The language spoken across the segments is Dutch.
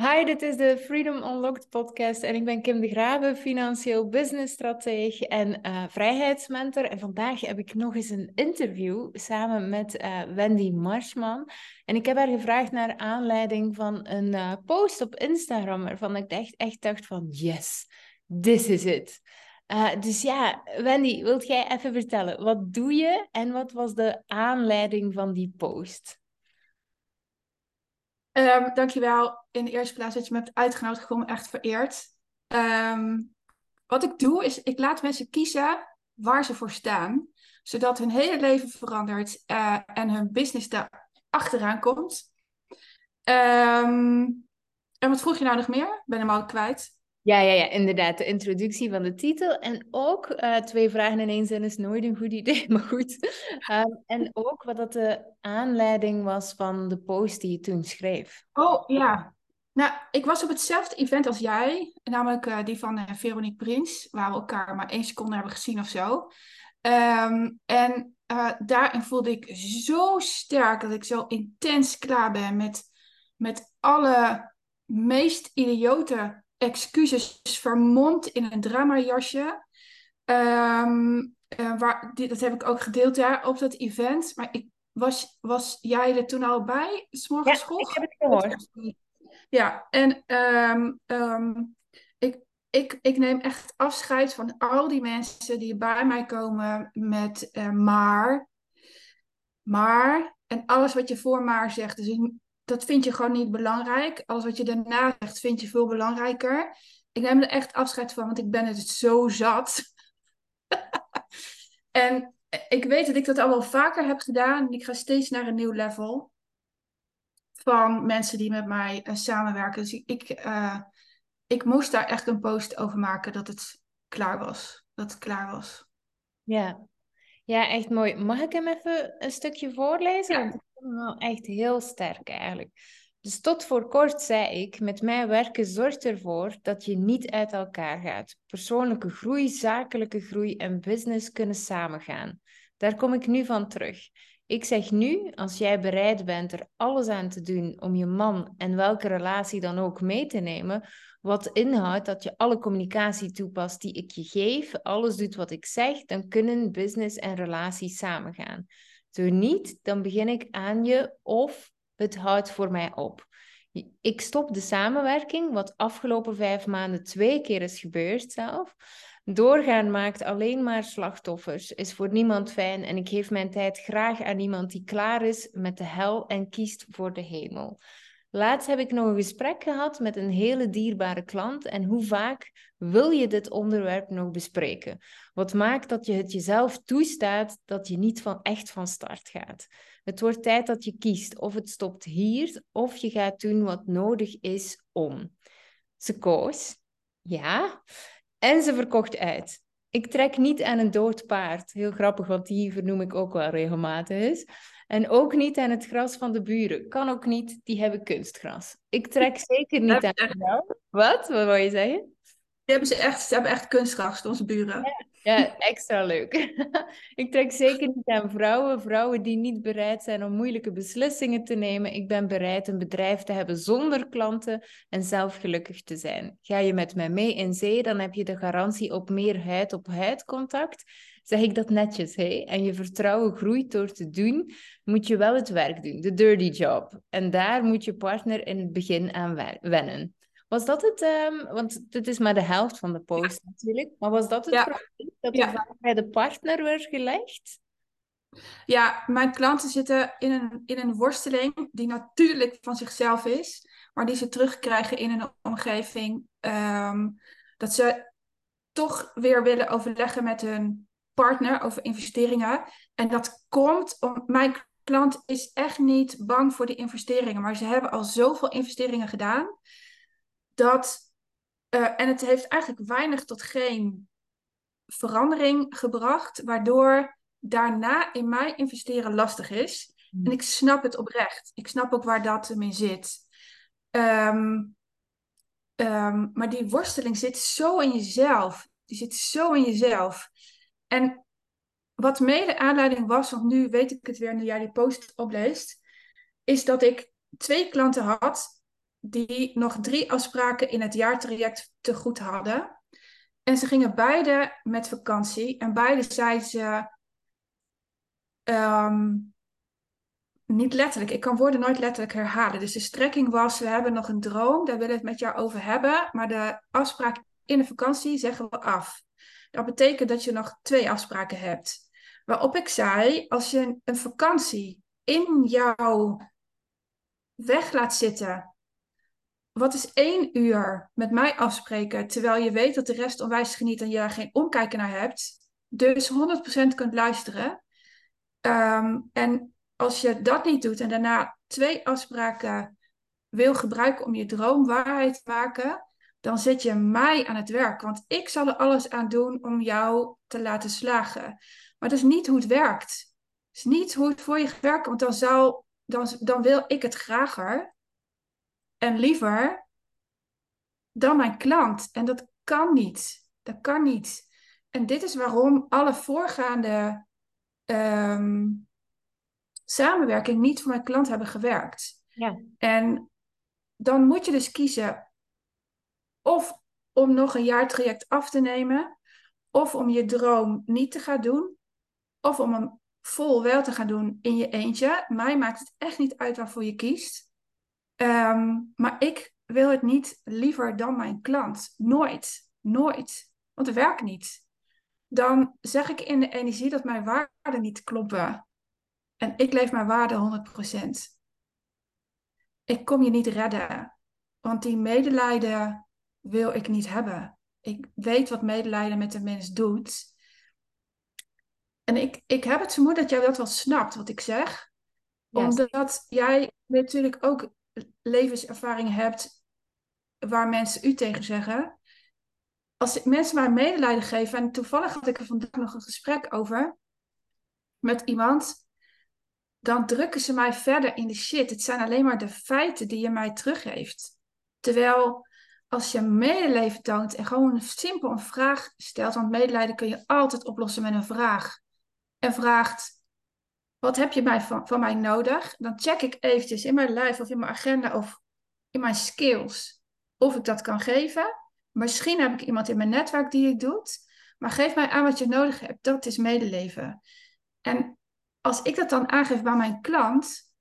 Hi, dit is de Freedom Unlocked podcast en ik ben Kim de Graven, financieel businessstratege en uh, vrijheidsmentor. En vandaag heb ik nog eens een interview samen met uh, Wendy Marshman. En ik heb haar gevraagd naar aanleiding van een uh, post op Instagram waarvan ik echt, echt dacht van yes, this is it. dus ja, Wendy, wilt jij even vertellen, wat doe je en wat was de aanleiding van die post? Um, dankjewel in de eerste plaats dat je me hebt uitgenodigd. Ik voel me echt vereerd. Um, wat ik doe is, ik laat mensen kiezen waar ze voor staan. Zodat hun hele leven verandert uh, en hun business daar achteraan komt. Um, en wat vroeg je nou nog meer? Ik ben hem al kwijt. Ja, ja, ja, inderdaad. De introductie van de titel. En ook uh, twee vragen in één zin is nooit een goed idee, maar goed. Um, en ook wat dat de aanleiding was van de post die je toen schreef. Oh ja. Nou, ik was op hetzelfde event als jij, namelijk uh, die van uh, Veronique Prins, waar we elkaar maar één seconde hebben gezien of zo. Um, en daarin voelde ik zo sterk dat ik zo intens klaar ben met, met alle meest idiote excuses vermomd in een dramajasje. Um, uh, waar, die, dat heb ik ook gedeeld daar op dat event. Maar ik, was, was jij er toen al bij? S'morgens ja, ik heb het gehoord. Ja, en um, um, ik, ik, ik neem echt afscheid van al die mensen die bij mij komen met uh, maar. Maar. En alles wat je voor maar zegt. Dus ik, dat vind je gewoon niet belangrijk. Alles wat je daarna zegt, vind je veel belangrijker. Ik neem er echt afscheid van, want ik ben het zo zat. en ik weet dat ik dat al wel vaker heb gedaan. En ik ga steeds naar een nieuw level van mensen die met mij uh, samenwerken. Dus ik, uh, ik moest daar echt een post over maken dat het klaar was. Dat het klaar was. Ja, ja echt mooi. Mag ik hem even een stukje voorlezen? Ja wel echt heel sterk eigenlijk. Dus tot voor kort zei ik, met mijn werken zorgt ervoor dat je niet uit elkaar gaat. Persoonlijke groei, zakelijke groei en business kunnen samengaan. Daar kom ik nu van terug. Ik zeg nu, als jij bereid bent er alles aan te doen om je man en welke relatie dan ook mee te nemen, wat inhoudt dat je alle communicatie toepast die ik je geef, alles doet wat ik zeg, dan kunnen business en relatie samengaan. Zo niet, dan begin ik aan je of het houdt voor mij op. Ik stop de samenwerking, wat afgelopen vijf maanden twee keer is gebeurd zelf. Doorgaan maakt alleen maar slachtoffers, is voor niemand fijn en ik geef mijn tijd graag aan iemand die klaar is met de hel en kiest voor de hemel. Laatst heb ik nog een gesprek gehad met een hele dierbare klant en hoe vaak wil je dit onderwerp nog bespreken? Wat maakt dat je het jezelf toestaat dat je niet van echt van start gaat? Het wordt tijd dat je kiest of het stopt hier of je gaat doen wat nodig is om. Ze koos, ja, en ze verkocht uit. Ik trek niet aan een dood paard. Heel grappig, want die vernoem ik ook wel regelmatig. En ook niet aan het gras van de buren. Kan ook niet, die hebben kunstgras. Ik trek zeker niet aan. Wat? Wat wil je zeggen? Die hebben ze echt, ze hebben echt kunstgras, onze buren. Ja, ja extra leuk. ik trek zeker niet aan vrouwen. Vrouwen die niet bereid zijn om moeilijke beslissingen te nemen. Ik ben bereid een bedrijf te hebben zonder klanten en zelf gelukkig te zijn. Ga je met mij mee in zee, dan heb je de garantie op meer huid-op-huid contact zeg ik dat netjes. Hè? En je vertrouwen groeit door te doen, moet je wel het werk doen, de dirty job. En daar moet je partner in het begin aan wennen. Was dat het, um, want dit is maar de helft van de post natuurlijk, maar was dat het ja. probleem, dat ja. bij de partner werd gelegd? Ja, mijn klanten zitten in een, in een worsteling die natuurlijk van zichzelf is, maar die ze terugkrijgen in een omgeving um, dat ze toch weer willen overleggen met hun partner over investeringen. En dat komt om mijn klant is echt niet bang voor die investeringen, maar ze hebben al zoveel investeringen gedaan dat uh, en het heeft eigenlijk weinig tot geen verandering gebracht, waardoor daarna in mij investeren lastig is. Hmm. En ik snap het oprecht. Ik snap ook waar dat hem in zit. Um, um, maar die worsteling zit zo in jezelf. Die zit zo in jezelf. En wat mede aanleiding was, want nu weet ik het weer, nu jij die post opleest, is dat ik twee klanten had die nog drie afspraken in het jaartraject te goed hadden. En ze gingen beide met vakantie. En beide zeiden ze. ehm, niet letterlijk, ik kan woorden nooit letterlijk herhalen. Dus de strekking was: we hebben nog een droom, daar willen we het met jou over hebben. Maar de afspraak in de vakantie zeggen we af. Dat betekent dat je nog twee afspraken hebt. Waarop ik zei: als je een vakantie in jouw weg laat zitten. Wat is één uur met mij afspreken, terwijl je weet dat de rest onwijs geniet en je daar geen omkijken naar hebt, dus 100% kunt luisteren. Ehm, en als je dat niet doet en daarna twee afspraken wil gebruiken om je droom waarheid te maken, dan zet je mij aan het werk. Want ik zal er alles aan doen om jou te laten slagen. Maar dat is niet hoe het werkt. Het is niet hoe het voor je werken, want dan, zou, dan, dan wil ik het grager en liever dan mijn klant. En dat kan niet. Dat kan niet. En dit is waarom alle voorgaande ehm, samenwerking niet voor mijn klant hebben gewerkt. Ja. En dan moet je dus kiezen of om nog een jaartraject af te nemen, of om je droom niet te gaan doen, of om hem vol wel te gaan doen in je eentje. Mij maakt het echt niet uit waarvoor je kiest. Ehm, maar ik wil het niet liever dan mijn klant. Nooit. Nooit. Want het werkt niet. Dan zeg ik in de energie dat mijn waarden niet kloppen. En ik leef mijn waarde 100%. Ik kom je niet redden. Want die medelijden wil ik niet hebben. Ik weet wat medelijden met de mens doet. En ik, ik heb het vermoeden dat jij dat wel snapt, wat ik zeg. Omdat jij natuurlijk ook levenservaring hebt waar mensen u tegen zeggen. Als mensen mij medelijden geven, en toevallig had ik er vandaag nog een gesprek over met iemand, dan drukken ze mij verder in de shit. Het zijn alleen maar de feiten die je mij teruggeeft. Terwijl als je medeleven toont en gewoon simpel een vraag stelt, want medelijden kun je altijd oplossen met een vraag. En vraagt, wat heb je van mij nodig? Dan check ik eventjes in mijn lijf of in mijn agenda of in mijn skills of ik dat kan geven. Misschien heb ik iemand in mijn netwerk die het doet. Maar geef mij aan wat je nodig hebt. Dat is medeleven. En als ik dat dan aangeef bij mijn klant,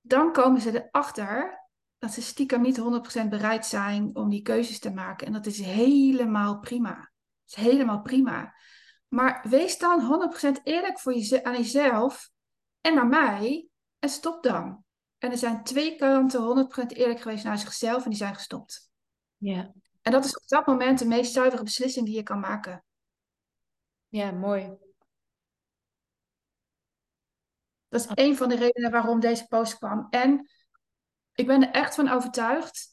dan komen ze erachter dat ze stiekem niet 100% bereid zijn om die keuzes te maken. En dat is helemaal prima. Dat is helemaal prima. Maar wees dan 100% eerlijk voor je, aan jezelf en naar mij en stop dan. En er zijn twee kanten 100% eerlijk geweest naar zichzelf en die zijn gestopt. ja. En dat is op dat moment de meest zuivere beslissing die je kan maken. ja, mooi. Dat is een van de redenen waarom deze post kwam. En ik ben er echt van overtuigd.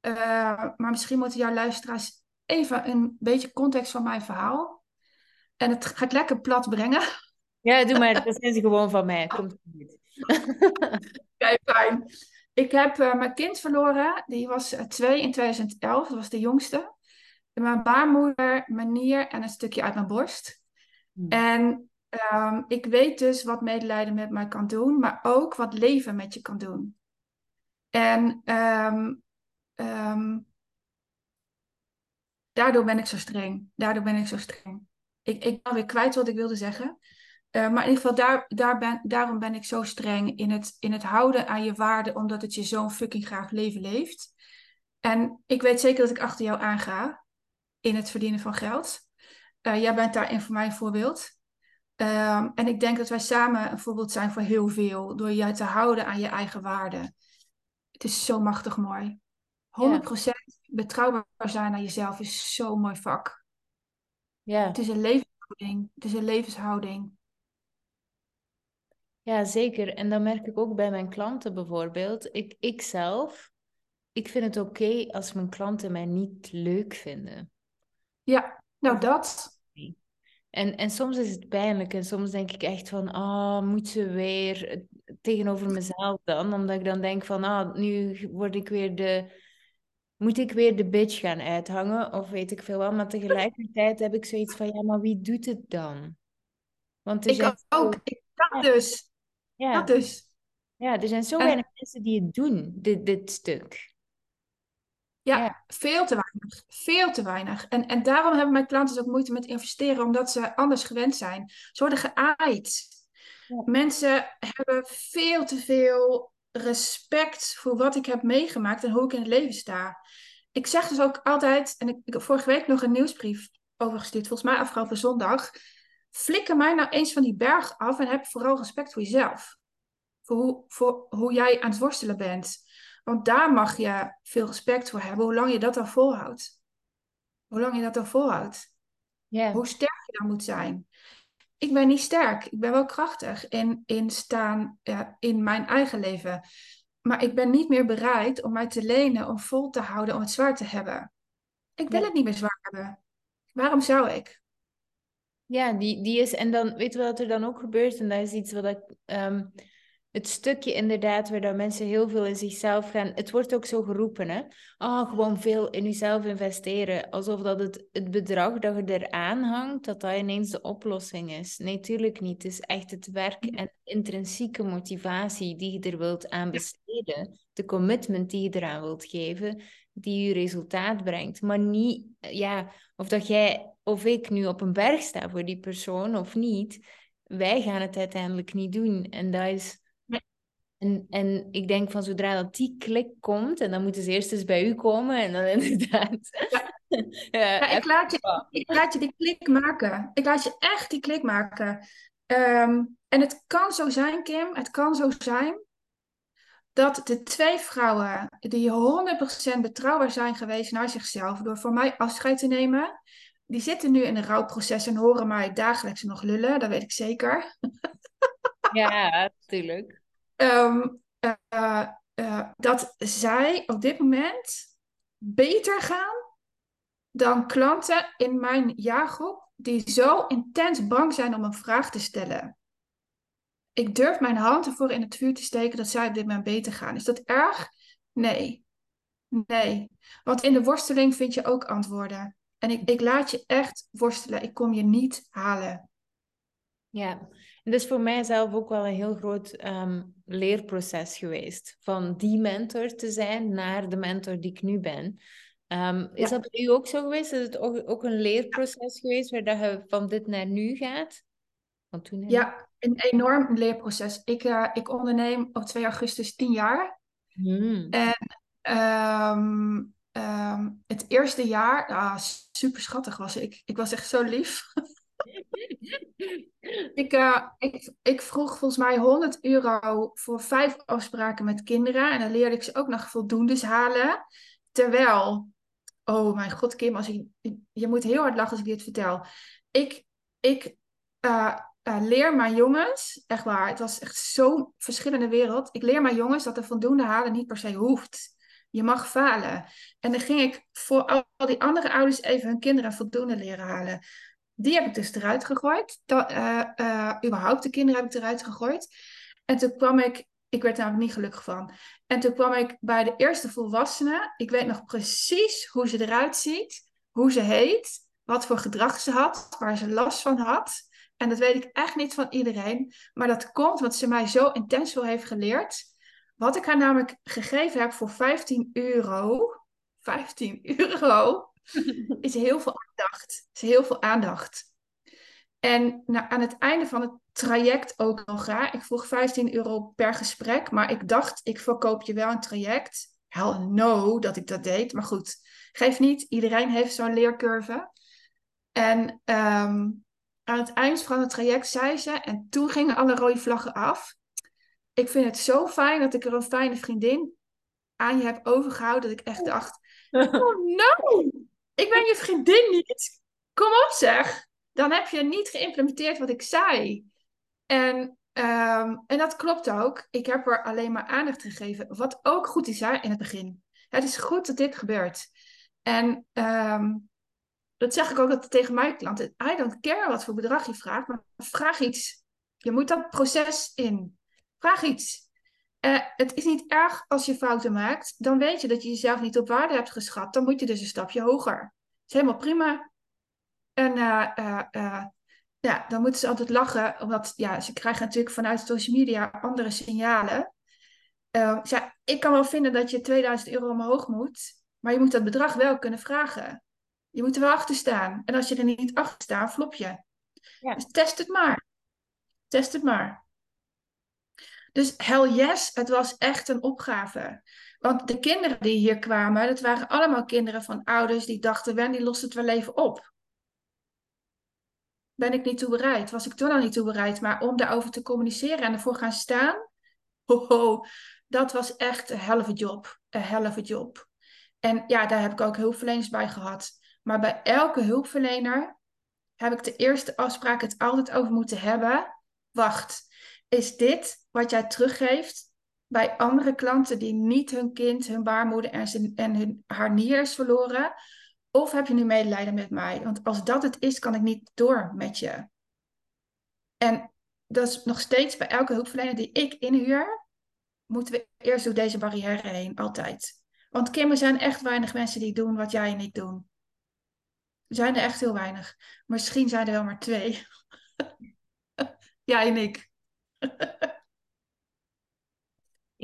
eh, maar misschien moeten jouw luisteraars even een beetje context van mijn verhaal. En het ga ik lekker plat brengen. Ja, doe maar. Dat zijn ze gewoon van mij. Komt goed. Kijk, fijn. Ik heb eh, mijn kind verloren. Die was eh, twee in 2011. Dat was de jongste. Mijn baarmoeder, mijn nier en een stukje uit mijn borst. Hmm. En ehm, ik weet dus wat medelijden met mij kan doen, maar ook wat leven met je kan doen. En ehm, ehm, daardoor ben ik zo streng. Daardoor ben ik zo streng. Ik, ik ben weer kwijt wat ik wilde zeggen. Eh, maar in ieder geval, daar, daar ben, daarom ben ik zo streng in het, in het houden aan je waarde, omdat het je zo'n fucking graag leven leeft. En ik weet zeker dat ik achter jou aanga in het verdienen van geld. Eh, jij bent daarin voor mij een voorbeeld. Ehm, en ik denk dat wij samen een voorbeeld zijn voor heel veel, door je te houden aan je eigen waarde. Het is zo machtig mooi. 100% betrouwbaar zijn naar jezelf is zo'n mooi vak. Ja. Het is een levenshouding. Het is een levenshouding. Ja, zeker. En dan merk ik ook bij mijn klanten bijvoorbeeld. Ik, ik zelf, ik vind het oké als mijn klanten mij niet leuk vinden. Ja, nou dat. En, en soms is het pijnlijk en soms denk ik echt van, ah, moet ze weer eh, tegenover mezelf dan? Omdat ik dan denk van, ah, nu word ik weer de, moet ik weer de bitch gaan uithangen of weet ik veel wel. Maar tegelijkertijd heb ik zoiets van, ja, maar wie doet het dan? Want er Ik zijn ook. Ik, dat dus. Ja, Dat dus. Ja, er zijn zo weinig mensen die het doen, dit, dit stuk. Ja, Ja, veel te weinig. Veel te weinig. En, en daarom hebben mijn klanten dus ook moeite met investeren, omdat ze anders gewend zijn. Ze worden geaaid. ja, Mensen hebben veel te veel respect voor wat ik heb meegemaakt en hoe ik in het leven sta. Ik zeg dus ook altijd, en ik, ik heb vorige week nog een nieuwsbrief overgestuurd, volgens mij afgelopen zondag. Flikker mij nou eens van die berg af en heb vooral respect voor jezelf. Voor hoe, voor hoe jij aan het worstelen bent. Want daar mag je veel respect voor hebben, hoe lang je dat dan volhoudt. Hoe lang je dat dan volhoudt. ja, Hoe sterk je dan moet zijn. Ik ben niet sterk. Ik ben wel krachtig in, in staan ja, in mijn eigen leven. Maar ik ben niet meer bereid om mij te lenen, om vol te houden, om het zwaar te hebben. Ik wil ja. het niet meer zwaar hebben. Waarom zou ik? Ja, die, die is, en dan weet je wat er dan ook gebeurt, en dat is iets wat ik, ehm, het stukje inderdaad, waar dat mensen heel veel in zichzelf gaan, het wordt ook zo geroepen, hè? Ah, gewoon veel in jezelf investeren, alsof dat het, het bedrag dat je eraan hangt, dat dat ineens de oplossing is. Nee, tuurlijk niet. Het is echt het werk en intrinsieke motivatie die je er wilt aan besteden, de commitment die je eraan wilt geven, die je resultaat brengt, maar niet, ja, of dat jij of ik nu op een berg sta voor die persoon of niet, wij gaan het uiteindelijk niet doen. En dat is. En, en ik denk van zodra dat die klik komt, en dan moeten ze eerst eens bij u komen en dan inderdaad. Ja. Ja, Ja, ik, laat je, ik laat je die klik maken. Ik laat je echt die klik maken. Ehm, en het kan zo zijn, Kim, het kan zo zijn dat de twee vrouwen die 100% betrouwbaar zijn geweest naar zichzelf door voor mij afscheid te nemen, die zitten nu in een rouwproces en horen mij dagelijks nog lullen, dat weet ik zeker. ja, natuurlijk. Ehm, eh, eh, dat zij op dit moment beter gaan dan klanten in mijn jaargroep die zo intens bang zijn om een vraag te stellen. Ik durf mijn hand ervoor in het vuur te steken dat zij op dit moment beter gaan. Is dat erg? Nee. Nee. Want in de worsteling vind je ook antwoorden. En ik, ik laat je echt worstelen. Ik kom je niet halen. Ja, en dat is voor mij zelf ook wel een heel groot ehm, leerproces geweest. Van die mentor te zijn naar de mentor die ik nu ben. Ehm, is Ja. dat bij u ook zo geweest? Is het ook, ook een leerproces geweest waar dat je van dit naar nu gaat? Van toen? Ja, een enorm leerproces. Ik, eh, ik onderneem op 2 augustus 10 jaar. Hmm. En ehm, het eerste jaar, ah, super schattig was ik. Ik was echt zo lief. Ik, eh, ik, ik vroeg volgens mij 100 euro voor vijf afspraken met kinderen. En dan leerde ik ze ook nog voldoendes halen. Terwijl, oh mijn god, Kim, als ik, je moet heel hard lachen als ik dit vertel. Ik, ik eh, eh, leer mijn jongens, echt waar, het was echt zo'n verschillende wereld. Ik leer mijn jongens dat er voldoende halen niet per se hoeft. Je mag falen. En dan ging ik voor al die andere ouders even hun kinderen voldoende leren halen. Die heb ik dus eruit gegooid. Dat, eh, eh, überhaupt de kinderen heb ik eruit gegooid. En toen kwam ik, ik werd daar niet gelukkig van. En toen kwam ik bij de eerste volwassene. Ik weet nog precies hoe ze eruit ziet, hoe ze heet, wat voor gedrag ze had, waar ze last van had. En dat weet ik echt niet van iedereen. Maar dat komt omdat ze mij zo intens veel heeft geleerd. Wat ik haar namelijk gegeven heb voor 15 euro. 15 euro is heel veel aandacht. Is heel veel aandacht. En nou, aan het einde van het traject ook nog graag. Ik vroeg 15 euro per gesprek, maar ik dacht, ik verkoop je wel een traject. Hell no dat ik dat deed, maar goed. Geef niet, iedereen heeft zo'n leercurve. En ehm, aan het eind van het traject zei ze, en toen gingen alle rode vlaggen af. Ik vind het zo fijn dat ik er een fijne vriendin aan je heb overgehouden, dat ik echt dacht, Oh no, ik ben je vriendin niet. Kom op zeg. Dan heb je niet geïmplementeerd wat ik zei. En, ehm, en dat klopt ook. Ik heb er alleen maar aandacht gegeven. Wat ook goed is hè, in het begin. Het is goed dat dit gebeurt. En ehm, dat zeg ik ook altijd tegen mijn klanten. I don't care wat voor bedrag je vraagt, maar vraag iets. Je moet dat proces in. Vraag iets. Eh, het is niet erg als je fouten maakt. Dan weet je dat je jezelf niet op waarde hebt geschat. Dan moet je dus een stapje hoger. Dat is helemaal prima. En eh, eh, ja, dan moeten ze altijd lachen. Omdat ja, ze krijgen natuurlijk vanuit social media andere signalen. Uh, ja, ik kan wel vinden dat je 2000 euro omhoog moet, maar je moet dat bedrag wel kunnen vragen. Je moet er wel achter staan. En als je er niet achter staat, flop je. Ja. Dus test het maar. Test het maar. Dus hell yes, het was echt een opgave. Want de kinderen die hier kwamen, dat waren allemaal kinderen van ouders die dachten, Wendy lost het wel even op. Ben ik niet toe bereid? Was ik toen al niet toe bereid? Maar om daarover te communiceren en ervoor gaan staan, ho, ho, dat was echt een helve job. Een helve job. En ja, daar heb ik ook hulpverleners bij gehad. Maar bij elke hulpverlener heb ik de eerste afspraak het altijd over moeten hebben. Wacht, is dit wat jij teruggeeft bij andere klanten die niet hun kind, hun baarmoeder en, zijn, en hun, haar nier is verloren? Of heb je nu medelijden met mij? Want als dat het is, kan ik niet door met je. En dat is nog steeds bij elke hulpverlener die ik inhuur, moeten we eerst door deze barrière heen, altijd. Want Kim, er zijn echt weinig mensen die doen wat jij en ik doen. Er zijn er echt heel weinig. Misschien zijn er wel maar twee. jij en ik.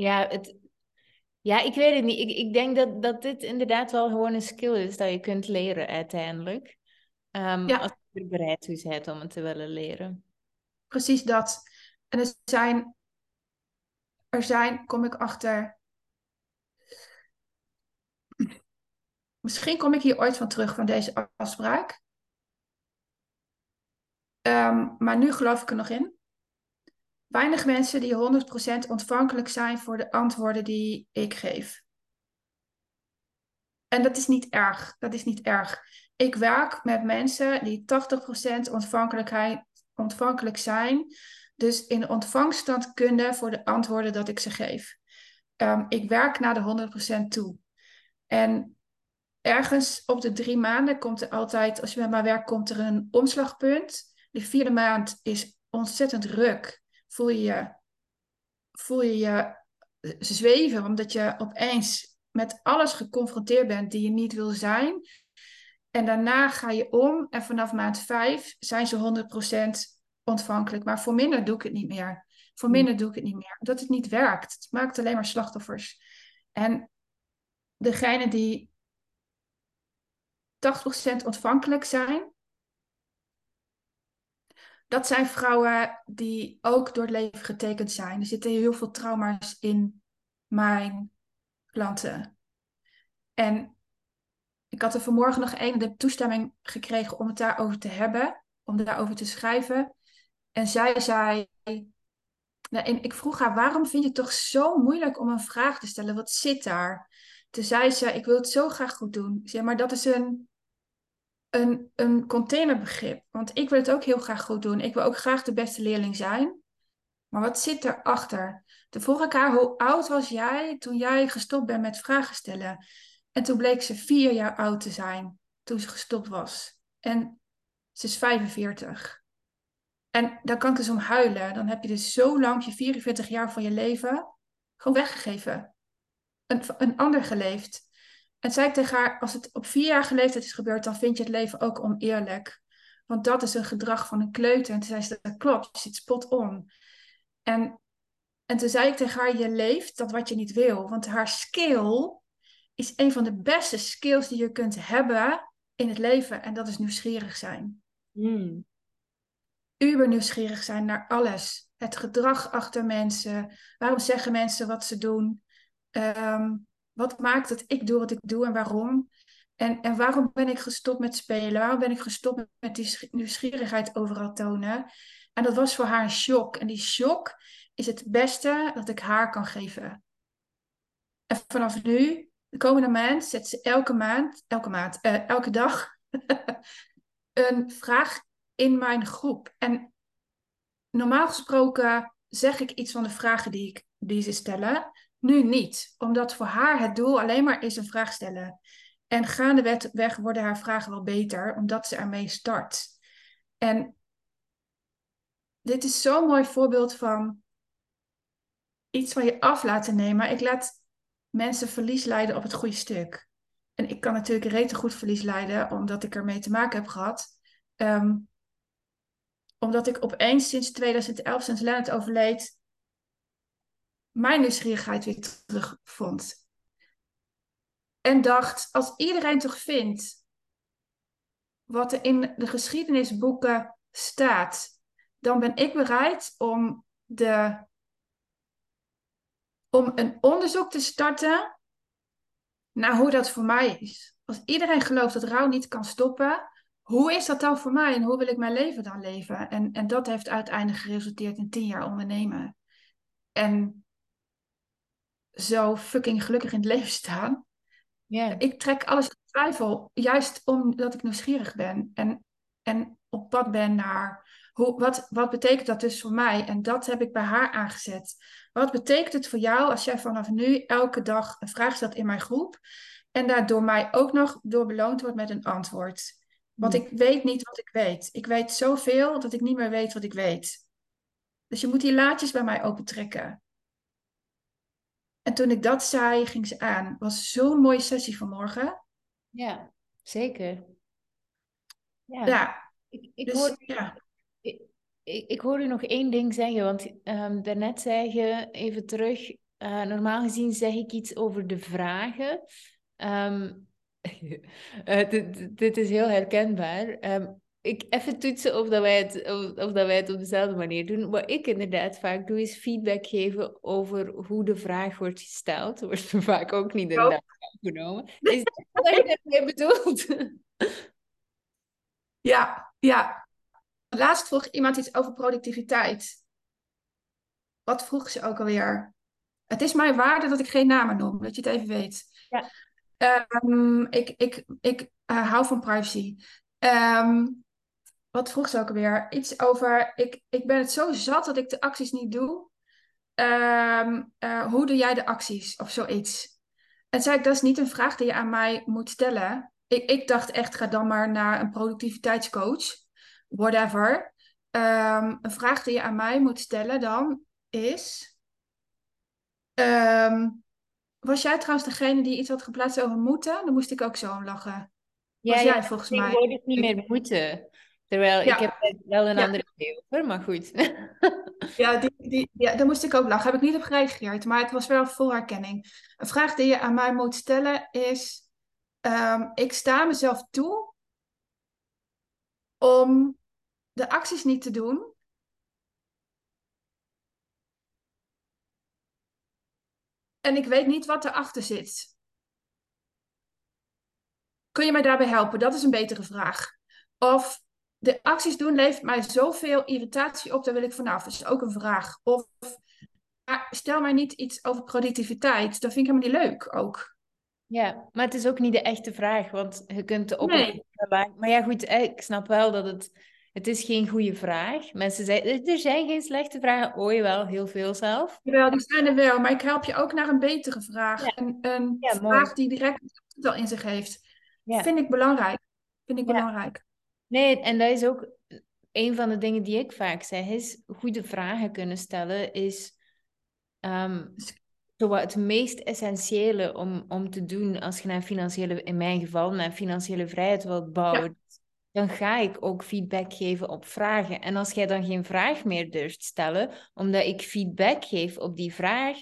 ja, het, ja, ik weet het niet. Ik, ik denk dat, dat dit inderdaad wel gewoon een skill is dat je kunt leren uiteindelijk. Um, ja. Als je er bereid toe bent om het te willen leren. Precies dat. En er zijn, er zijn, kom ik achter. Misschien kom ik hier ooit van terug van deze afspraak. Um, maar nu geloof ik er nog in weinig mensen die 100% ontvankelijk zijn voor de antwoorden die ik geef. En dat is niet erg. Dat is niet erg. Ik werk met mensen die 80% ontvankelijkheid, ontvankelijk zijn. Dus in ontvangststand kunnen voor de antwoorden dat ik ze geef. Um, ik werk naar de 100% toe. En ergens op de drie maanden komt er altijd, als je met mij werkt, komt er een omslagpunt. De vierde maand is ontzettend ruk voel je je, voel je, je zweven, omdat je opeens met alles geconfronteerd bent die je niet wil zijn. En daarna ga je om en vanaf maand vijf zijn ze 100% ontvankelijk. Maar voor minder doe ik het niet meer. Voor hmm. minder doe ik het niet meer. Omdat het niet werkt. Het maakt alleen maar slachtoffers. En degene die 80% ontvankelijk zijn, dat zijn vrouwen die ook door het leven getekend zijn. Er zitten heel veel trauma's in mijn klanten. En ik had er vanmorgen nog een de toestemming gekregen om het daarover te hebben, om daarover te schrijven. En zij zei, nou, en ik vroeg haar, waarom vind je het toch zo moeilijk om een vraag te stellen? Wat zit daar? Toen zei ze, ik wil het zo graag goed doen. Zeg maar dat is een een, een containerbegrip. Want ik wil het ook heel graag goed doen. Ik wil ook graag de beste leerling zijn. Maar wat zit erachter? De vorige keer, hoe oud was jij toen jij gestopt bent met vragen stellen? En toen bleek ze vier jaar oud te zijn toen ze gestopt was. En ze is 45. En dan kan ik dus om huilen. Dan heb je dus zo lang, je 44 jaar van je leven, gewoon weggegeven. Een, een ander geleefd. En zei ik tegen haar, als het op vierjarige leeftijd is gebeurd, dan vind je het leven ook oneerlijk. Want dat is een gedrag van een kleuter. En toen zei ze, dat klopt, je zit spot on. En, en toen zei ik tegen haar, je leeft dat wat je niet wil. Want haar skill is een van de beste skills die je kunt hebben in het leven. En dat is nieuwsgierig zijn. Mm. Uber nieuwsgierig zijn naar alles. Het gedrag achter mensen. Waarom zeggen mensen wat ze doen? Um, wat maakt dat ik doe wat ik doe en waarom? En, en waarom ben ik gestopt met spelen? Waarom ben ik gestopt met die nieuwsgierigheid overal tonen? En dat was voor haar een shock. En die shock is het beste dat ik haar kan geven. En vanaf nu, de komende maand, zet ze elke maand, elke maand, uh, elke dag een vraag in mijn groep. En normaal gesproken zeg ik iets van de vragen die, ik, die ze stellen. Nu niet, omdat voor haar het doel alleen maar is een vraag stellen. En gaandeweg worden haar vragen wel beter, omdat ze ermee start. En dit is zo'n mooi voorbeeld van iets van je af laten nemen. Ik laat mensen verlies leiden op het goede stuk. En ik kan natuurlijk rete goed verlies leiden, omdat ik ermee te maken heb gehad. Ehm, omdat ik opeens sinds 2011, sinds Lennart overleed, mijn nieuwsgierigheid weer terugvond. En dacht, als iedereen toch vindt wat er in de geschiedenisboeken staat, dan ben ik bereid om, de, om een onderzoek te starten naar hoe dat voor mij is. Als iedereen gelooft dat rouw niet kan stoppen, hoe is dat dan voor mij en hoe wil ik mijn leven dan leven? En, en dat heeft uiteindelijk geresulteerd in tien jaar ondernemen. En zo fucking gelukkig in het leven staan. Ik trek alles in twijfel, juist omdat ik nieuwsgierig ben. En, en op pad ben naar hoe, wat, wat betekent dat dus voor mij? En dat heb ik bij haar aangezet. Wat betekent het voor jou als jij vanaf nu elke dag een vraag stelt in mijn groep en daar door mij ook nog door beloond wordt met een antwoord? Want ik weet niet wat ik weet. Ik weet zoveel dat ik niet meer weet wat ik weet. Dus je moet die laadjes bij mij opentrekken. En toen ik dat zei, ging ze aan. was zo'n mooie sessie vanmorgen. Ja, zeker. Ja. ja. Ik, ik, dus, hoor, ja. Ik, ik, ik hoor u nog één ding zeggen, want um, daarnet zei je even terug, uh, normaal gezien zeg ik iets over de vragen. Um, uh, dit, dit, is heel herkenbaar. Um, ik even toetsen of, dat wij het, of, of, dat wij het op dezelfde manier doen. Wat ik inderdaad vaak doe, is feedback geven over hoe de vraag wordt gesteld. Dat wordt vaak ook niet inderdaad genomen. Is dat wat je daarmee bedoelt? Ja, ja. Laatst vroeg iemand iets over productiviteit. Wat vroeg ze ook alweer? Het is mijn waarde dat ik geen namen noem, dat je het even weet. Ja. Um, ik ik, ik uh, hou van privacy. Um, wat vroeg ze ook alweer? Iets over, ik, ik ben het zo zat dat ik de acties niet doe. Um, uh, hoe doe jij de acties? Of zoiets. En zei ik, dat is niet een vraag die je aan mij moet stellen. Ik, ik dacht echt, ga dan maar naar een productiviteitscoach. Whatever. Um, een vraag die je aan mij moet stellen dan is... Um, was jij trouwens degene die iets had geplaatst over moeten? Dan moest ik ook zo om lachen. Ja, was jij volgens mij. Ik word het niet meer moeten. Terwijl ik heb wel een andere idee over, maar goed. ja, die, die, ja, daar moest ik ook lachen. Heb ik niet op gereageerd, maar het was wel vol herkenning. Een vraag die je aan mij moet stellen is... Um, ik sta mezelf toe om de acties niet te doen en ik weet niet wat erachter zit. Kun je mij daarbij helpen? Dat is een betere vraag. Of de acties doen levert mij zoveel irritatie op, daar wil ik vanaf. Dat is ook een vraag. Of stel mij niet iets over productiviteit, dat vind ik helemaal niet leuk ook. Ja, maar het is ook niet de echte vraag, want je kunt de op. Nee. Maar ja, goed, ik snap wel dat het het is geen goede vraag. Mensen zeggen, er zijn geen slechte vragen. Oh wel, heel veel zelf. Jawel, die zijn er wel. Maar ik help je ook naar een betere vraag. Een, een vraag die direct wel in zich heeft. Vind ik belangrijk. Vind ik belangrijk. Nee, en dat is ook een van de dingen die ik vaak zeg. Is goede vragen kunnen stellen is um, het meest essentiële om, om te doen als je naar financiële, in mijn geval, naar financiële vrijheid wilt bouwen dan ga ik ook feedback geven op vragen. En als jij dan geen vraag meer durft stellen, omdat ik feedback geef op die vraag,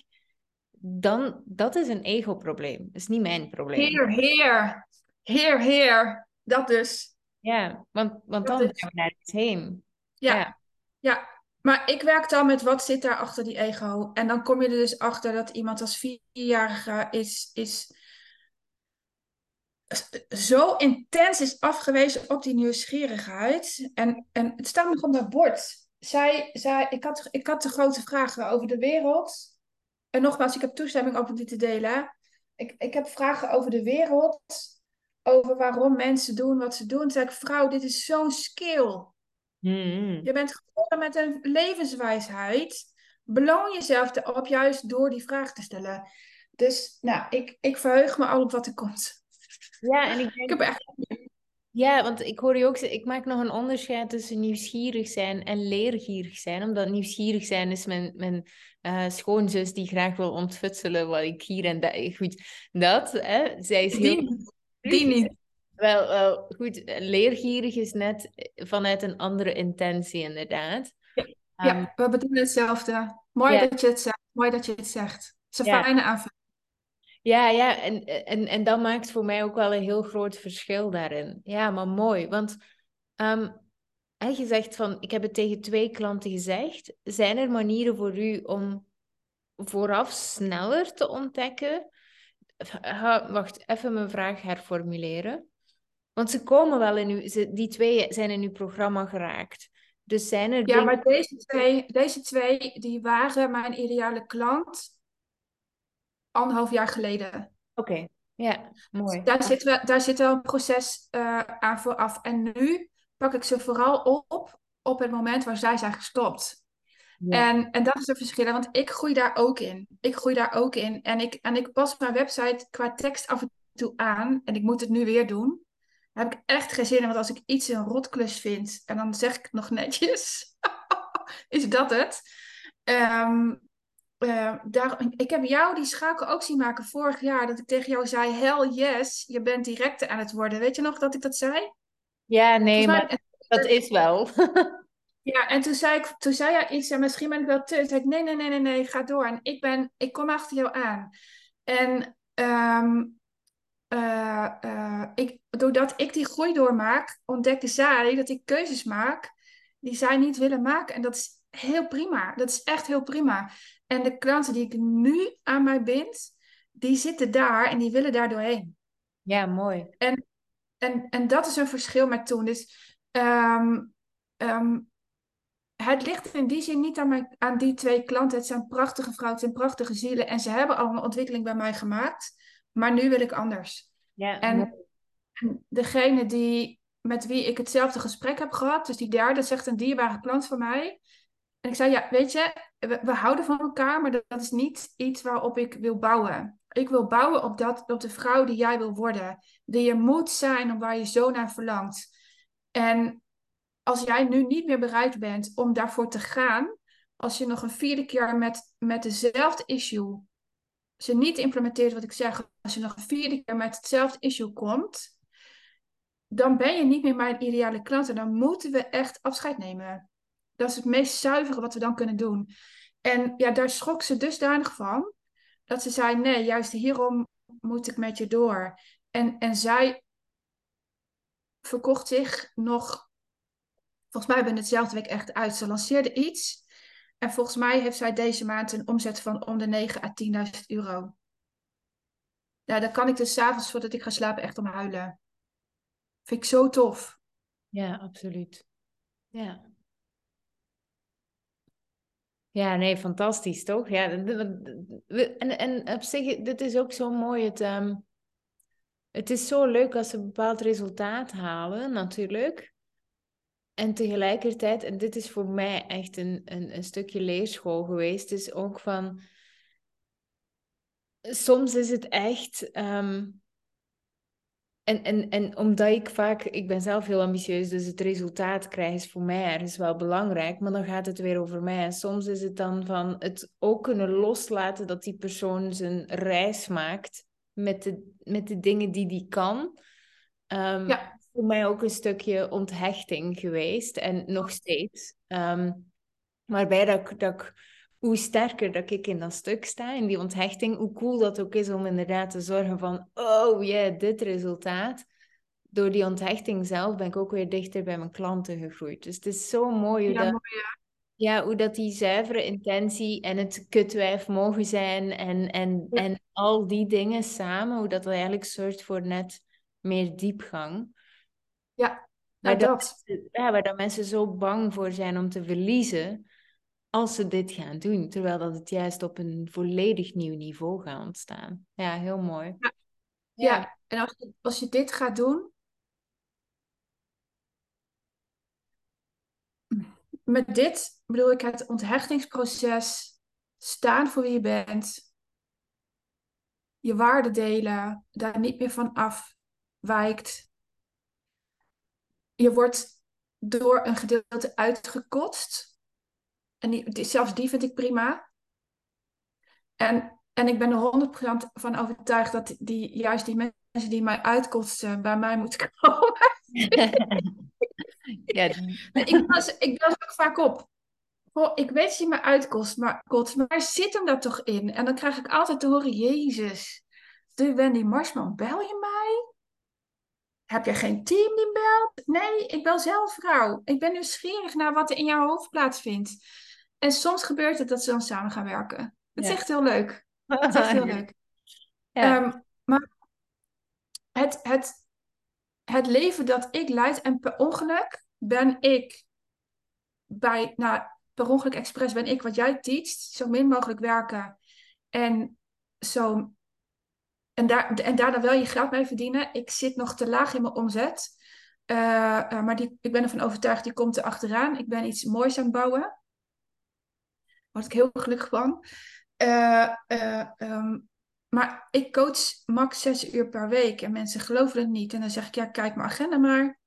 dan dat is een ego-probleem. Dat is niet mijn probleem. Heer, heer, heer, heer. Dat dus. Ja, want, want dan gaan we naar iets heen. Ja. ja, ja. Maar ik werk dan met wat zit daar achter die ego. En dan kom je er dus achter dat iemand als vierjarige is, is zo intens is afgewezen op die nieuwsgierigheid. En, en het staat nog op dat bord. Zij, zij, ik, had, ik had de grote vragen over de wereld. En nogmaals, ik heb toestemming om dit te delen. Ik, ik heb vragen over de wereld. Over waarom mensen doen wat ze doen. Toen zei ik, vrouw, dit is zo'n skill. Mm-hmm. Je bent geboren met een levenswijsheid. Beloon jezelf erop juist door die vraag te stellen. Dus nou, ik, ik verheug me al op wat er komt. Ja, en ik denk... Ik heb echt... Ja, want ik hoor je ook ik maak nog een onderscheid tussen nieuwsgierig zijn en leergierig zijn. Omdat nieuwsgierig zijn is mijn, mijn uh, schoonzus die graag wil ontfutselen wat ik hier en daar... Goed, dat, hè. Zij is heel... Die, die niet. Wel, wel, goed, leergierig is net vanuit een andere intentie, inderdaad. Ja, ja ehm, we bedoelen hetzelfde. Mooi dat je het zegt. mooi dat je het zegt. Het is een fijne aanvulling. Ja, ja, en, en, en dat maakt voor mij ook wel een heel groot verschil daarin. Ja, maar mooi, want hè, je zegt van, ik heb het tegen twee klanten gezegd. Zijn er manieren voor u om vooraf sneller te ontdekken? Wacht, even mijn vraag herformuleren. Want ze komen wel in uw, ze, die twee zijn in uw programma geraakt. Dus zijn er Ja, dingen... maar deze twee, deze twee die waren mijn ideale klant anderhalf jaar geleden. Oké, ja, mooi. Daar zit, wel, daar zit wel een proces eh, aan vooraf. En nu pak ik ze vooral op op het moment waar zij zijn gestopt. Ja. En, en dat is het verschil, want ik groei daar ook in. Ik groei daar ook in. En ik, en ik pas mijn website qua tekst af en toe aan. En ik moet het nu weer doen. Daar heb ik echt geen zin in, want als ik iets een rotklus vind, en dan zeg ik het nog netjes, is dat het. Eh, daar, ik heb jou die schakel ook zien maken vorig jaar, dat ik tegen jou zei, hell yes, je bent directe aan het worden. Weet je nog dat ik dat zei? Ja, nee, mij- maar dat is wel. Ja, en toen zei, ik, toen zei jij iets, en misschien ben ik wel te. Toen zei ik, nee, nee, nee, nee, nee, ga door. En ik, ben, ik kom achter jou aan. En ehm, eh, eh, ik, doordat ik die groei doormaak, ontdekte zij dat ik keuzes maak die zij niet willen maken. En dat is heel prima. Dat is echt heel prima. En de klanten die ik nu aan mij bind, die zitten daar en die willen daar doorheen. Ja, mooi. En, en dat is een verschil met toen. Dus ehm, het ligt in die zin niet aan, mijn, aan die twee klanten. Het zijn prachtige vrouwen, het zijn prachtige zielen. En ze hebben al een ontwikkeling bij mij gemaakt. Maar nu wil ik anders. Ja, En degene die, met wie ik hetzelfde gesprek heb gehad, dus die derde, zegt een dierbare klant van mij. En ik zei, ja, weet je, we, we houden van elkaar, maar dat, dat is niet iets waarop ik wil bouwen. Ik wil bouwen op, dat, op de vrouw die jij wil worden. Die je moet zijn om waar je zo naar verlangt. En als jij nu niet meer bereid bent om daarvoor te gaan, als je nog een vierde keer met, met dezelfde issue, je niet implementeert wat ik zeg, als je nog een vierde keer met hetzelfde issue komt, dan ben je niet meer mijn ideale klant en dan moeten we echt afscheid nemen. Dat is het meest zuivere wat we dan kunnen doen. En ja, daar schrok ze dusdanig van, dat ze zei, nee, juist hierom moet ik met je door. En, en zij verkocht zich nog, volgens mij ben het dezelfde week echt uit. Ze lanceerde iets en volgens mij heeft zij deze maand een omzet van om de 9 à 10.000 euro. Ja, dan kan ik dus s'avonds voordat ik ga slapen echt om huilen. Vind ik zo tof. Ja, absoluut. Ja. Ja, nee, fantastisch, toch? Ja, en, en op zich, dit is ook zo mooi. Het, ehm, het is zo leuk als ze een bepaald resultaat halen, natuurlijk. En tegelijkertijd, en dit is voor mij echt een, een, een stukje leerschool geweest, is ook van... Soms is het echt... ehm, en, en, en omdat ik vaak, ik ben zelf heel ambitieus, dus het resultaat krijgen is voor mij ergens wel belangrijk, maar dan gaat het weer over mij. En soms is het dan van het ook kunnen loslaten dat die persoon zijn reis maakt met de, met de dingen die die kan. Ehm, Ja. Voor mij ook een stukje onthechting geweest en nog steeds. Ehm, waarbij dat, ik- dat ik, hoe sterker dat ik in dat stuk sta, in die onthechting, hoe cool dat ook is om inderdaad te zorgen van, oh ja, dit resultaat. Door die onthechting zelf ben ik ook weer dichter bij mijn klanten gegroeid. Dus het is zo mooi hoe Ja, dat, mooi, ja, hoe dat die zuivere intentie en het kutwijf mogen zijn en, en, Ja. en al die dingen samen, hoe dat eigenlijk zorgt voor net meer diepgang. Ja, Waar, nou dat, dat. mensen- ja, waar dat mensen zo bang voor zijn om te verliezen als ze dit gaan doen, terwijl dat het juist op een volledig nieuw niveau gaat ontstaan. Ja, heel mooi. Ja. Ja, Ja, en als je, als je dit gaat doen, met dit bedoel ik het onthechtingsproces, staan voor wie je bent, je waarde delen, daar niet meer van afwijkt. Je wordt door een gedeelte uitgekotst. En die, die- zelfs die vind ik prima. En, en ik ben er 100% van overtuigd dat die, juist die mensen die mij uitkotsen, bij mij moeten komen. ja, ik, bel ze, ik ook vaak op. Oh, ik weet dat je me uitkost, maar, kost, maar zit hem daar toch in? En dan krijg ik altijd te horen, Jezus, de Wendy Marsman, bel je mij? Heb jij geen team die belt? Nee, ik bel zelf vrouw. Ik ben nieuwsgierig naar wat er in jouw hoofd plaatsvindt. En soms gebeurt het dat ze dan samen gaan werken. Dat is echt heel leuk. Dat is echt heel leuk. Ja. Um, maar het, het, het leven dat ik leid en per ongeluk ben ik bij, nou, per ongeluk expres ben ik wat jij teacht, zo min mogelijk werken en zo en, daar, en daarna wel je geld mee verdienen. Ik zit nog te laag in mijn omzet. Uh, uh, maar die, ik ben ervan overtuigd, die komt er achteraan. Ik ben iets moois aan het bouwen. Word ik heel gelukkig van. Uh, um, maar ik coach max zes uur per week en mensen geloven het niet. En dan zeg ik, ja, kijk mijn agenda maar.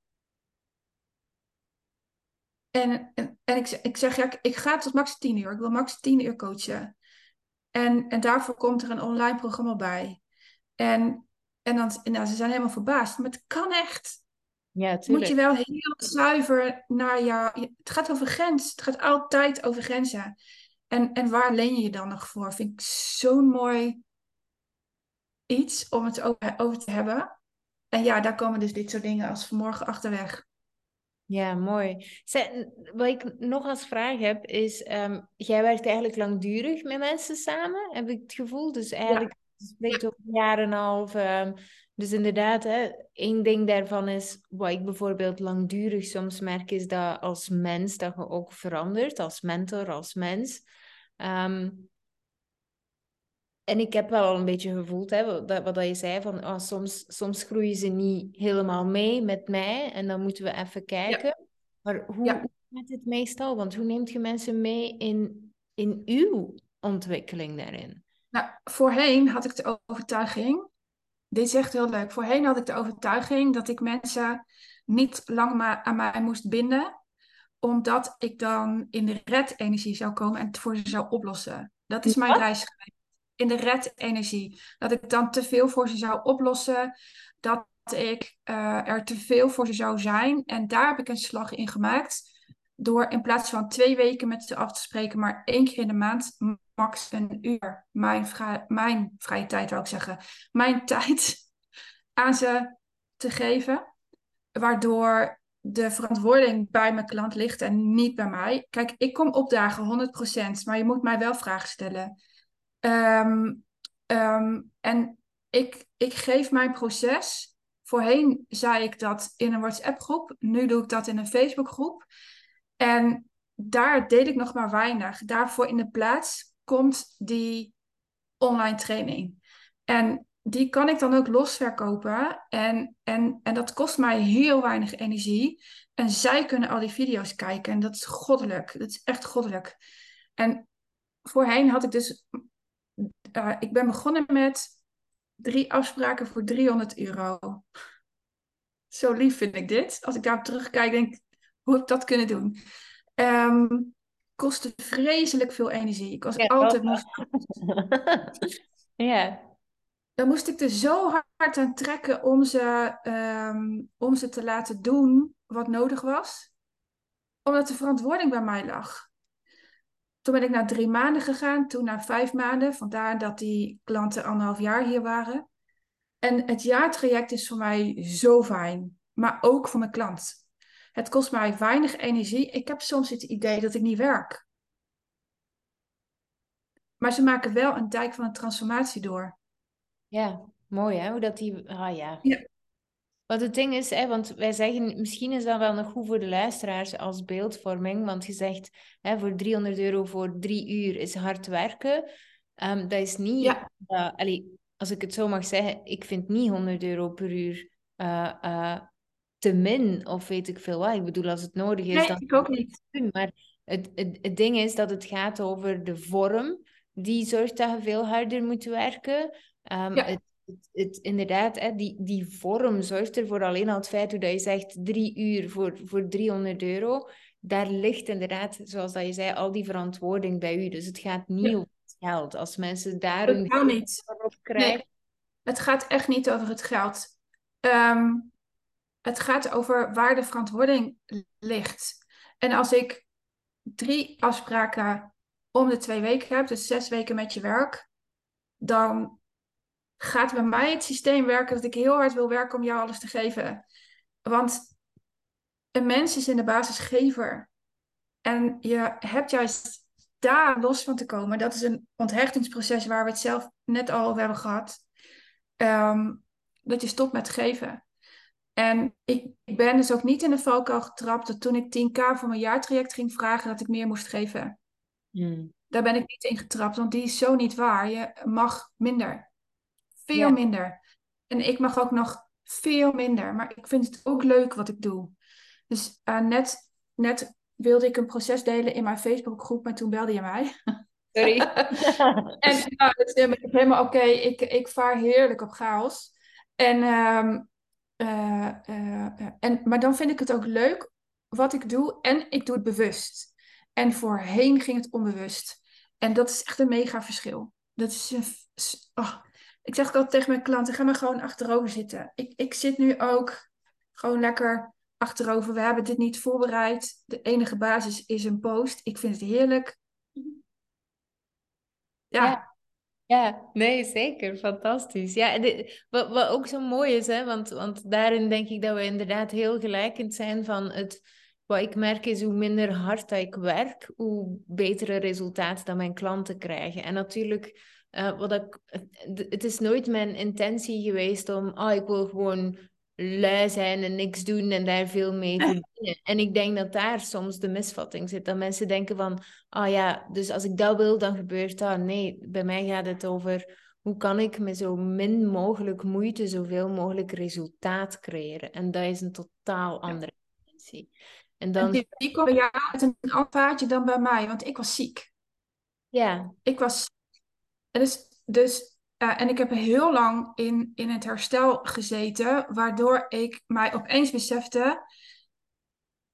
En, en, en ik, ik zeg, ja, ik ga tot max tien uur. Ik wil max tien uur coachen. En, en daarvoor komt er een online programma bij. En, en dan, nou, ze zijn helemaal verbaasd. Maar het kan echt. Ja, Moet je wel heel zuiver naar jou. Het gaat over grens. Het gaat altijd over grenzen. En, en waar leen je je dan nog voor? Vind ik zo'n mooi iets om het over, over te hebben. En ja, daar komen dus dit soort dingen als vanmorgen achterweg. Ja, mooi. wat ik nog als vraag heb, is: um, jij werkt eigenlijk langdurig met mensen samen, heb ik het gevoel. Dus eigenlijk spreekt over een jaar en een half. Um, dus inderdaad, hè, één ding daarvan is, wat ik bijvoorbeeld langdurig soms merk, is dat als mens dat je ook verandert, als mentor, als mens. Um, en ik heb wel al een beetje gevoeld, hè, wat, wat je zei, van oh, soms, soms groeien ze niet helemaal mee met mij en dan moeten we even kijken. Maar hoe, ja. gaat het meestal? Want hoe neemt je mensen mee in, in uw ontwikkeling daarin? Nou, voorheen had ik de overtuiging, dit is echt heel leuk, voorheen had ik de overtuiging dat ik mensen niet lang maar aan mij moest binden, omdat ik dan in de red-energie zou komen en het voor ze zou oplossen. Dat is mijn reis geweest in de red-energie. Dat ik dan te veel voor ze zou oplossen. Dat ik uh, er te veel voor ze zou zijn. En daar heb ik een slag in gemaakt. Door in plaats van twee weken met ze af te spreken, maar één keer in de maand, max een uur, mijn, mijn vrije tijd wou ik zeggen, mijn tijd aan ze te geven. Waardoor de verantwoording bij mijn klant ligt en niet bij mij. Kijk, ik kom opdagen 100%, maar je moet mij wel vragen stellen. Ehm, ehm, en ik, ik geef mijn proces. Voorheen zei ik dat in een WhatsApp-groep. Nu doe ik dat in een Facebook-groep. En daar deed ik nog maar weinig. Daarvoor in de plaats komt die online training. En die kan ik dan ook losverkopen. En, en, en dat kost mij heel weinig energie. En zij kunnen al die video's kijken. En dat is goddelijk. Dat is echt goddelijk. En voorheen had ik dus uh, ik ben begonnen met drie afspraken voor 300 euro. Zo lief vind ik dit. Als ik daarop terugkijk, denk ik, hoe heb ik dat kunnen doen? Um, kostte vreselijk veel energie. Ik was altijd... Moest... ja. Dan moest ik er zo hard aan trekken om ze, um, om ze te laten doen wat nodig was. Omdat de verantwoording bij mij lag. Toen ben ik naar drie maanden gegaan, toen naar vijf maanden. Vandaar dat die klanten anderhalf jaar hier waren. En het jaartraject is voor mij zo fijn, maar ook voor mijn klant. Het kost mij weinig energie. Ik heb soms het idee dat ik niet werk. Maar ze maken wel een dijk van een transformatie door. Ja, mooi hè, hoe dat die... Ah ja. ja. Wat het ding is, hè, want wij zeggen, misschien is dat wel nog goed voor de luisteraars als beeldvorming, want je zegt, hè, voor 300 euro voor drie uur is hard werken. Um, dat is niet, ja. uh, allee, als ik het zo mag zeggen, ik vind niet 100 euro per uur uh, uh, te min, of weet ik veel wat. Ik bedoel, als het nodig is, nee, dan... ik ook niet. Maar het, het, het ding is dat het gaat over de vorm, die zorgt dat je veel harder moet werken. Um, ja. het, het, inderdaad, hè, die, die vorm zorgt ervoor alleen al het feit hoe dat je zegt drie uur voor, voor 300 euro. Daar ligt inderdaad, zoals dat je zei, al die verantwoording bij u. Dus het gaat niet over het geld. Als mensen daar een niet. op krijgen. Nee, het gaat echt niet over het geld. Ehm, het gaat over waar de verantwoording ligt. En als ik drie afspraken om de twee weken heb, dus zes weken met je werk, dan gaat bij mij het systeem werken dat ik heel hard wil werken om jou alles te geven. Want een mens is in de basis gever. En je hebt juist daar los van te komen. Dat is een onthechtingsproces waar we het zelf net al over hebben gehad. Ehm, dat je stopt met geven. En ik, ik ben dus ook niet in de valkuil getrapt dat toen ik 10k voor mijn jaartraject ging vragen, dat ik meer moest geven. Hmm. Daar ben ik niet in getrapt, want die is zo niet waar. Je mag minder. Veel minder. En ik mag ook nog veel minder. Maar ik vind het ook leuk wat ik doe. Dus uh, net, net wilde ik een proces delen in mijn Facebookgroep, maar toen belde je mij. Sorry. en nou, het is helemaal oké. Ik, ik vaar heerlijk op chaos. En, uh, uh, en, maar dan vind ik het ook leuk wat ik doe en ik doe het bewust. En voorheen ging het onbewust. En dat is echt een mega verschil. Dat is een, oh, ik zeg altijd tegen mijn klanten, ga maar gewoon achterover zitten. Ik, ik zit nu ook gewoon lekker achterover. We hebben dit niet voorbereid. De enige basis is een post. Ik vind het heerlijk. Ja. ja. Nee, zeker. Fantastisch. Ja, wat, wat ook zo mooi is, hè, want, want daarin denk ik dat we inderdaad heel gelijkend zijn van het... Wat ik merk is hoe minder hard dat ik werk, hoe betere resultaten dat mijn klanten krijgen. En natuurlijk, uh, wat ik, het is nooit mijn intentie geweest om, ah, ik wil gewoon lui zijn en niks doen en daar veel mee verdienen. En ik denk dat daar soms de misvatting zit. Dat mensen denken van, ah oh ja, dus als ik dat wil, dan gebeurt dat. Nee, bij mij gaat het over hoe kan ik met zo min mogelijk moeite zoveel mogelijk resultaat creëren. En dat is een totaal andere intentie. En dan... En die, bij jou met een ander dan bij mij, want ik was ziek. Ja. Ik was... Dus, dus uh, en ik heb heel lang in, in het herstel gezeten, waardoor ik mij opeens besefte,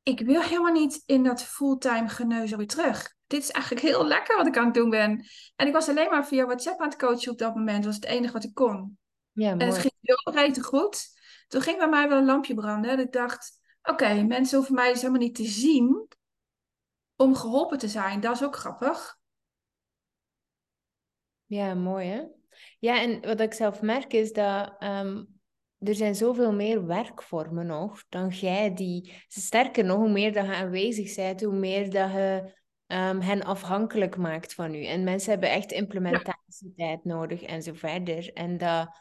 ik wil helemaal niet in dat fulltime geneuzel weer terug. Dit is eigenlijk heel lekker wat ik aan het doen ben. En ik was alleen maar via WhatsApp aan het coachen op dat moment. Dat was het enige wat ik kon. Ja, mooi. En het ging heel rete goed. Toen ging bij mij wel een lampje branden. En ik dacht, oké, mensen hoeven mij dus helemaal niet te zien om geholpen te zijn. Dat is ook grappig. Ja, mooi hè? Ja, en wat ik zelf merk is dat um, er zijn zoveel meer werkvormen nog dan jij die... Sterker nog, hoe meer dat je aanwezig bent, hoe meer dat je um, hen afhankelijk maakt van u. En mensen hebben echt implementatietijd nodig en zo verder. En dat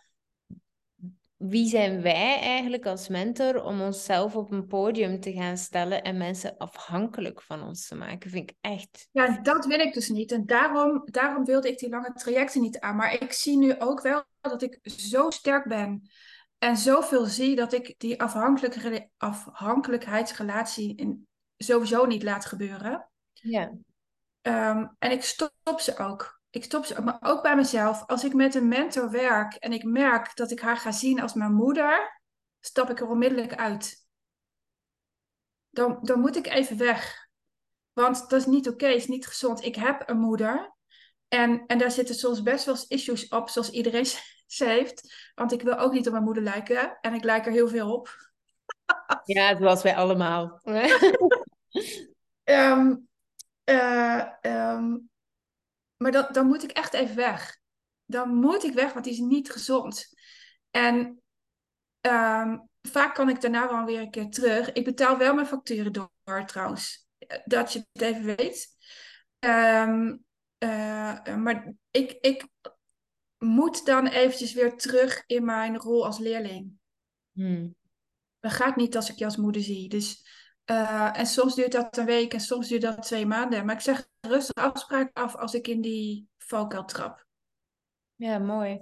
wie zijn wij eigenlijk als mentor om onszelf op een podium te gaan stellen en mensen afhankelijk van ons te maken? Vind ik echt. Ja, dat wil ik dus niet. En daarom, daarom wilde ik die lange trajecten niet aan. Maar ik zie nu ook wel dat ik zo sterk ben en zoveel zie dat ik die afhankelijkheidsrelatie in, sowieso niet laat gebeuren. Ja. Um, en ik stop ze ook ik stop ze, maar ook bij mezelf. Als ik met een mentor werk en ik merk dat ik haar ga zien als mijn moeder, stap ik er onmiddellijk uit. Dan, dan moet ik even weg. Want dat is niet oké, is niet gezond. Ik heb een moeder. En, en daar zitten soms best wel issues op, zoals iedereen ze heeft. Want ik wil ook niet op mijn moeder lijken. En ik lijk er heel veel op. Ja, was wij allemaal. um, maar dan, dan moet ik echt even weg. Dan moet ik weg, want die is niet gezond. En ehm, vaak kan ik daarna wel weer een keer terug. Ik betaal wel mijn facturen door, trouwens. Dat je het even weet. Ehm, eh, maar ik, ik moet dan eventjes weer terug in mijn rol als leerling. Hmm. Dat gaat niet als ik je als moeder zie. Dus uh, en soms duurt dat een week en soms duurt dat twee maanden. Maar ik zeg rustig afspraak af als ik in die valkuil trap. Ja, mooi.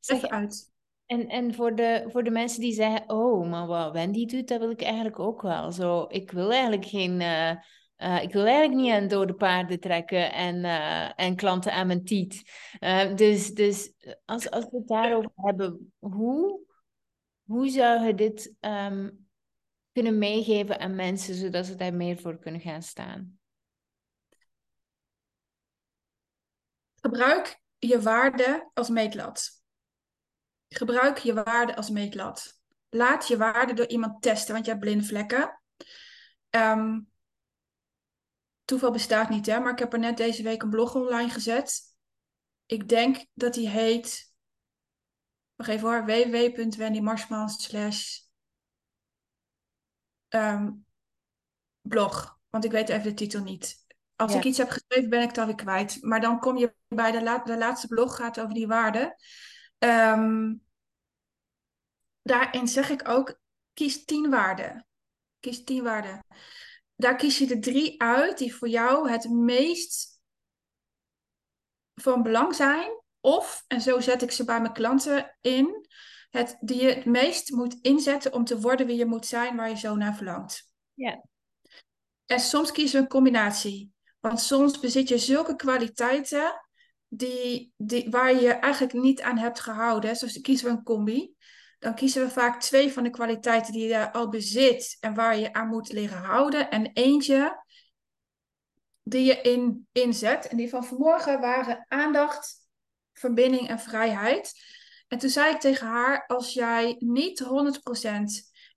Zeg uit. En, en voor, de, voor de mensen die zeggen, oh, maar wat Wendy doet, dat wil ik eigenlijk ook wel. Zo, ik wil eigenlijk geen... Uh, uh, ik wil eigenlijk niet aan dode paarden trekken en, uh, en klanten aan mijn tiet. Dus dus als, als we het daarover hebben, hoe, hoe zou je dit um, kunnen meegeven aan mensen, zodat ze daar meer voor kunnen gaan staan? Gebruik je waarde als meetlat. Gebruik je waarde als meetlat. Laat je waarde door iemand testen, want je hebt blinde vlekken. Um, toeval bestaat niet, hè, maar ik heb er net deze week een blog online gezet. Ik denk dat die heet, nog even hoor, www.wendymarsman ehm, blog. Want ik weet even de titel niet. Als Ja. ik iets heb geschreven, ben ik het alweer kwijt. Maar dan kom je bij de, la- de laatste blog, gaat over die waarden. Ehm, daarin zeg ik ook, kies tien waarden. Kies tien waarden. Daar kies je de drie uit die voor jou het meest van belang zijn. Of, en zo zet ik ze bij mijn klanten in, het, die je het meest moet inzetten om te worden wie je moet zijn, waar je zo naar verlangt. Ja. En soms kiezen we een combinatie. Want soms bezit je zulke kwaliteiten die, die, waar je je eigenlijk niet aan hebt gehouden. Zoals kiezen we een combi. Dan kiezen we vaak twee van de kwaliteiten die je al bezit en waar je aan moet leren houden. En eentje die je in, inzet. En die van vanmorgen waren aandacht, verbinding en vrijheid. En toen zei ik tegen haar, als jij niet 100%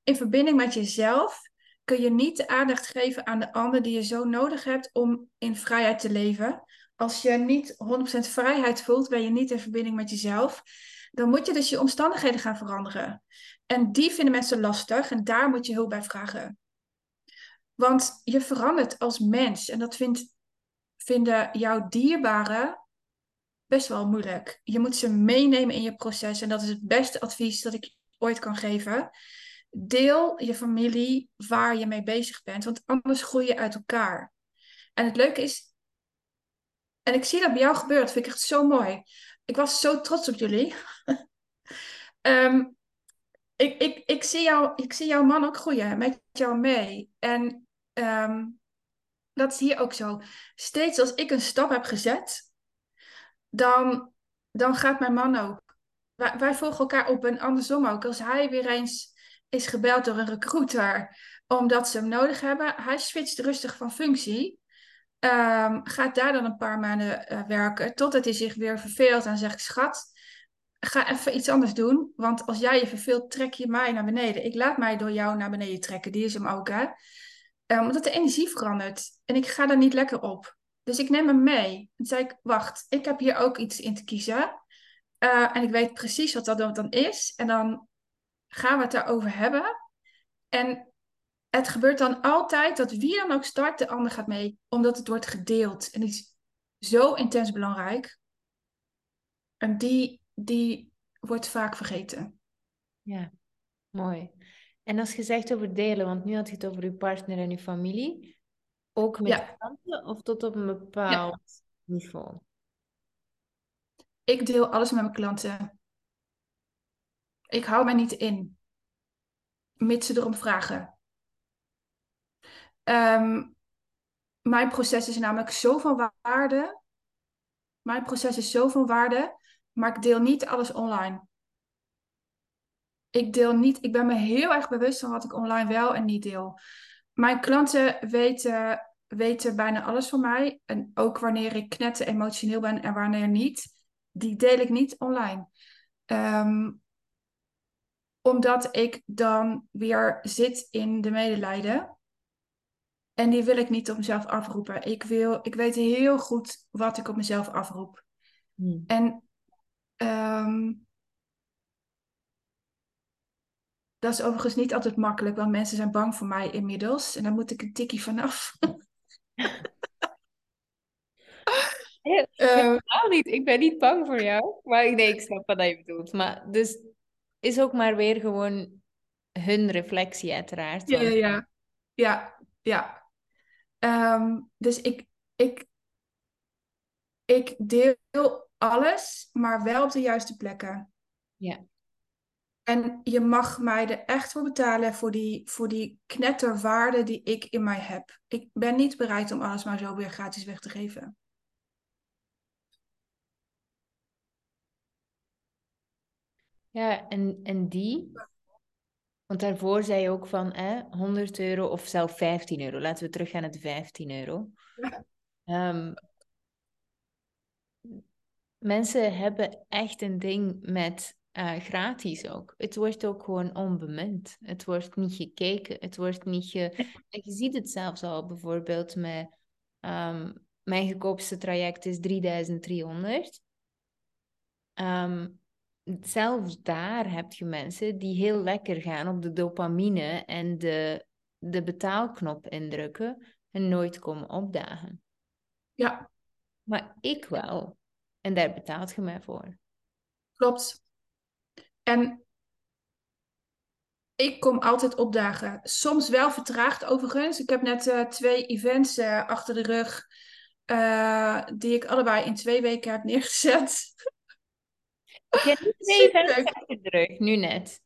in verbinding met jezelf, kun je niet de aandacht geven aan de ander die je zo nodig hebt om in vrijheid te leven. Als je niet 100% vrijheid voelt, ben je niet in verbinding met jezelf. Dan moet je dus je omstandigheden gaan veranderen. En die vinden mensen lastig en daar moet je hulp bij vragen. Want je verandert als mens en dat vindt, vinden jouw dierbaren best wel moeilijk. Je moet ze meenemen in je proces en dat is het beste advies dat ik ooit kan geven. Deel je familie waar je mee bezig bent, want anders groei je uit elkaar. En het leuke is, en ik zie dat bij jou gebeuren, dat vind ik echt zo mooi. Ik was zo trots op jullie. Ehm, ik, ik, ik, zie jou, ik zie jouw man ook groeien met jou mee. En ehm, dat is hier ook zo. Steeds als ik een stap heb gezet, dan, dan gaat mijn man ook. Wij, wij volgen elkaar op en andersom ook. Als hij weer eens is gebeld door een recruiter omdat ze hem nodig hebben, hij switcht rustig van functie. Ehm, gaat daar dan een paar maanden eh, werken totdat hij zich weer verveelt en zegt: Schat, ga even iets anders doen. Want als jij je verveelt, trek je mij naar beneden. Ik laat mij door jou naar beneden trekken. Die is hem ook, hè? Um, omdat de energie verandert. En ik ga daar niet lekker op. Dus ik neem hem mee. En zei ik, wacht, ik heb hier ook iets in te kiezen. Uh, en ik weet precies wat dat dan is. En dan gaan we het daarover hebben. En het gebeurt dan altijd dat wie dan ook start, de ander gaat mee. Omdat het wordt gedeeld. En die is zo intens belangrijk. En die, die wordt vaak vergeten. Ja, mooi. En als je zegt over delen, want nu had je het over je partner en je familie, ook met Ja. klanten of tot op een bepaald niveau? Ik deel alles met mijn klanten. Ik hou mij niet in. Mits ze erom vragen. Ehm, mijn proces is namelijk zo van waarde. Mijn proces is zo van waarde, maar ik deel niet alles online. Ik deel niet, ik ben me heel erg bewust van wat ik online wel en niet deel. Mijn klanten weten, weten bijna alles van mij. En ook wanneer ik knetter emotioneel ben en wanneer niet. Die deel ik niet online. Ehm, omdat ik dan weer zit in de medelijden. En die wil ik niet op mezelf afroepen. Ik, wil, ik weet heel goed wat ik op mezelf afroep. Hmm. En ehm, dat is overigens niet altijd makkelijk, want mensen zijn bang voor mij inmiddels. En daar moet ik een tikkie vanaf. Ja, Eh, Helemaal niet. Ik ben niet bang voor jou. Maar nee, ik snap wat je bedoelt. Maar dus is ook maar weer gewoon hun reflectie uiteraard. ja, ja, want- ja. Ja, ja. Ehm, dus ik, ik, ik deel alles, maar wel op de juiste plekken. Ja. En je mag mij er echt voor betalen voor die, voor die knetterwaarde die ik in mij heb. Ik ben niet bereid om alles maar zo weer gratis weg te geven. Ja, en, en die, want daarvoor zei je ook van hè, 100 euro of zelf 15 euro. Laten we teruggaan naar de 15 euro. Ja. Ehm, mensen hebben echt een ding met eh, gratis ook. Het wordt ook gewoon onbemind. Het wordt niet gekeken. Het wordt niet ge... En je ziet het zelfs al bijvoorbeeld met Ehm, mijn goedkoopste traject is 3300. Ehm, zelfs daar heb je mensen die heel lekker gaan op de dopamine en de, de betaalknop indrukken en nooit komen opdagen. Ja. Maar ik wel. En daar betaalt je mij voor. Klopt. En ik kom altijd opdagen. Soms wel vertraagd overigens. Ik heb net uh, twee events uh, achter de rug. Uh, die ik allebei in twee weken heb neergezet. Ik heb twee events achter de rug, nu net.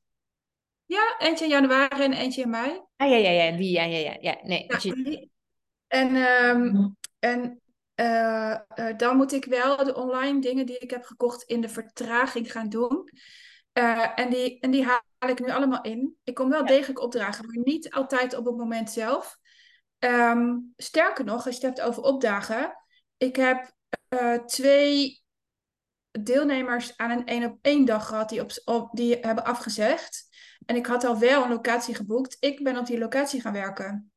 Ja, eentje in januari en eentje in mei. Ah ja, ja, ja, die, ja, ja, ja. ja. Nee, ja, en um, en dan moet ik wel de online dingen die ik heb gekocht in de vertraging gaan doen. Uh, en, die, en die haal ik nu allemaal in. Ik kom wel ja. degelijk opdragen, maar niet altijd op het moment zelf. Um, sterker nog, als je het hebt over opdagen. Ik heb twee deelnemers aan een één op één dag gehad die, op, op, die hebben afgezegd. En ik had al wel een locatie geboekt. Ik ben op die locatie gaan werken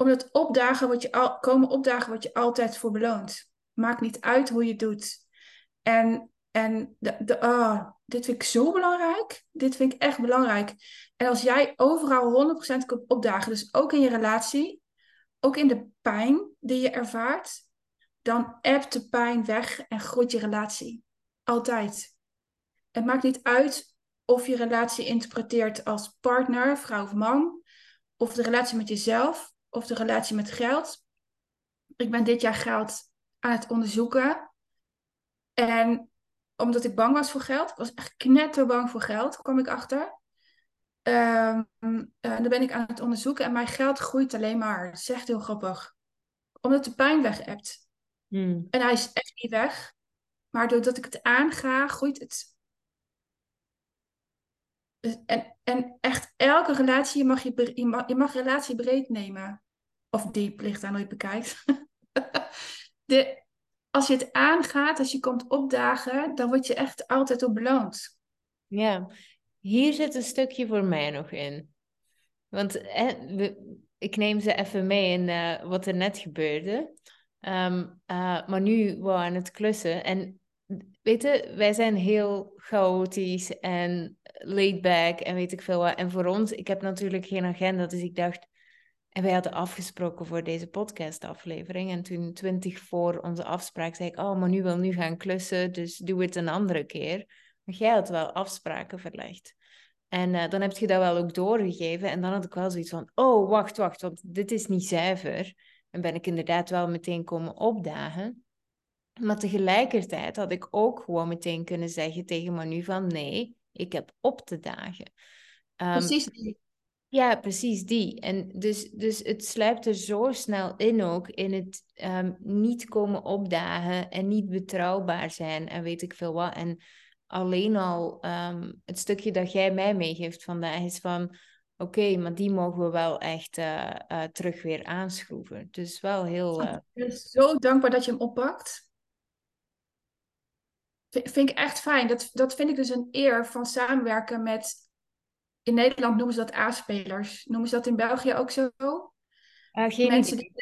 omdat opdagen wat je al, komen opdagen wordt je altijd voor beloond. Maakt niet uit hoe je het doet. En, en de, de, oh, dit vind ik zo belangrijk. Dit vind ik echt belangrijk. En als jij overal 100% kunt opdagen, dus ook in je relatie, ook in de pijn die je ervaart, dan ebt de pijn weg en groeit je relatie. Altijd. Het maakt niet uit of je relatie interpreteert als partner, vrouw of man, of de relatie met jezelf, of de relatie met geld. Ik ben dit jaar geld aan het onderzoeken. En omdat ik bang was voor geld, ik was echt knetterbang voor geld, kwam ik achter. Um, uh, dan ben ik aan het onderzoeken en mijn geld groeit alleen maar. Dat is echt heel grappig. Omdat de pijn weg hebt. Hmm. En hij is echt niet weg. Maar doordat ik het aanga, groeit het. En, en echt elke relatie, je mag, je, je mag, je mag relatie breed nemen. Of diep ligt aan hoe je het bekijkt. de, als je het aangaat, als je komt opdagen, dan word je echt altijd op beloond. Ja, hier zit een stukje voor mij nog in. Want ik neem ze even mee in uh, wat er net gebeurde. Um, uh, maar nu we aan het klussen. En weet je, wij zijn heel chaotisch en laid back en weet ik veel wat. En voor ons, ik heb natuurlijk geen agenda, dus ik dacht, en wij hadden afgesproken voor deze podcastaflevering. En toen twintig voor onze afspraak zei ik, oh, maar nu wil nu gaan klussen, dus doe het een andere keer. Maar jij had wel afspraken verlegd. En uh, dan heb je dat wel ook doorgegeven. En dan had ik wel zoiets van, oh, wacht, wacht, want dit is niet zuiver. En ben ik inderdaad wel meteen komen opdagen. Maar tegelijkertijd had ik ook gewoon meteen kunnen zeggen tegen Manu van, nee, ik heb op te dagen. Um, Precies. Ja, precies die. En dus, dus het sluipt er zo snel in ook, in het um, niet komen opdagen en niet betrouwbaar zijn en weet ik veel wat. En alleen al um, het stukje dat jij mij meegeeft vandaag is van, oké, okay, maar die mogen we wel echt uh, uh, terug weer aanschroeven. Dus wel heel... Uh... Ik ben zo dankbaar dat je hem oppakt. V vind ik echt fijn. Dat, dat vind ik dus een eer van samenwerken met in Nederland noemen ze dat A-spelers. Noemen ze dat in België ook zo? Uh, geen mensen die,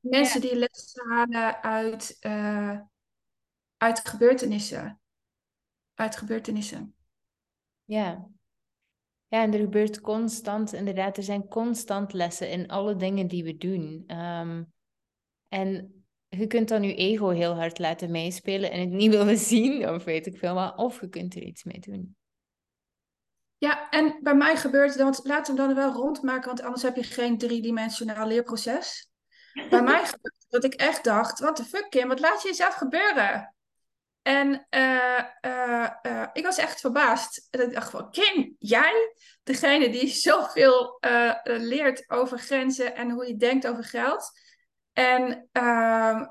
mensen ja. die les halen uit, uh, uit gebeurtenissen. Uit gebeurtenissen. Ja. Ja, en er gebeurt constant, inderdaad, er zijn constant lessen in alle dingen die we doen. Um, en je kunt dan je ego heel hard laten meespelen en het niet willen zien, of weet ik veel wat, of je kunt er iets mee doen. Ja, en bij mij gebeurt het, want laten we dan wel rondmaken, want anders heb je geen driedimensionaal leerproces. Bij mij gebeurt het dat ik echt dacht, wat de fuck Kim, wat laat je jezelf gebeuren? En uh, uh, uh, ik was echt verbaasd. En ik dacht van, Kim, jij? Degene die zoveel leert over grenzen en hoe je denkt over geld. En, ehm,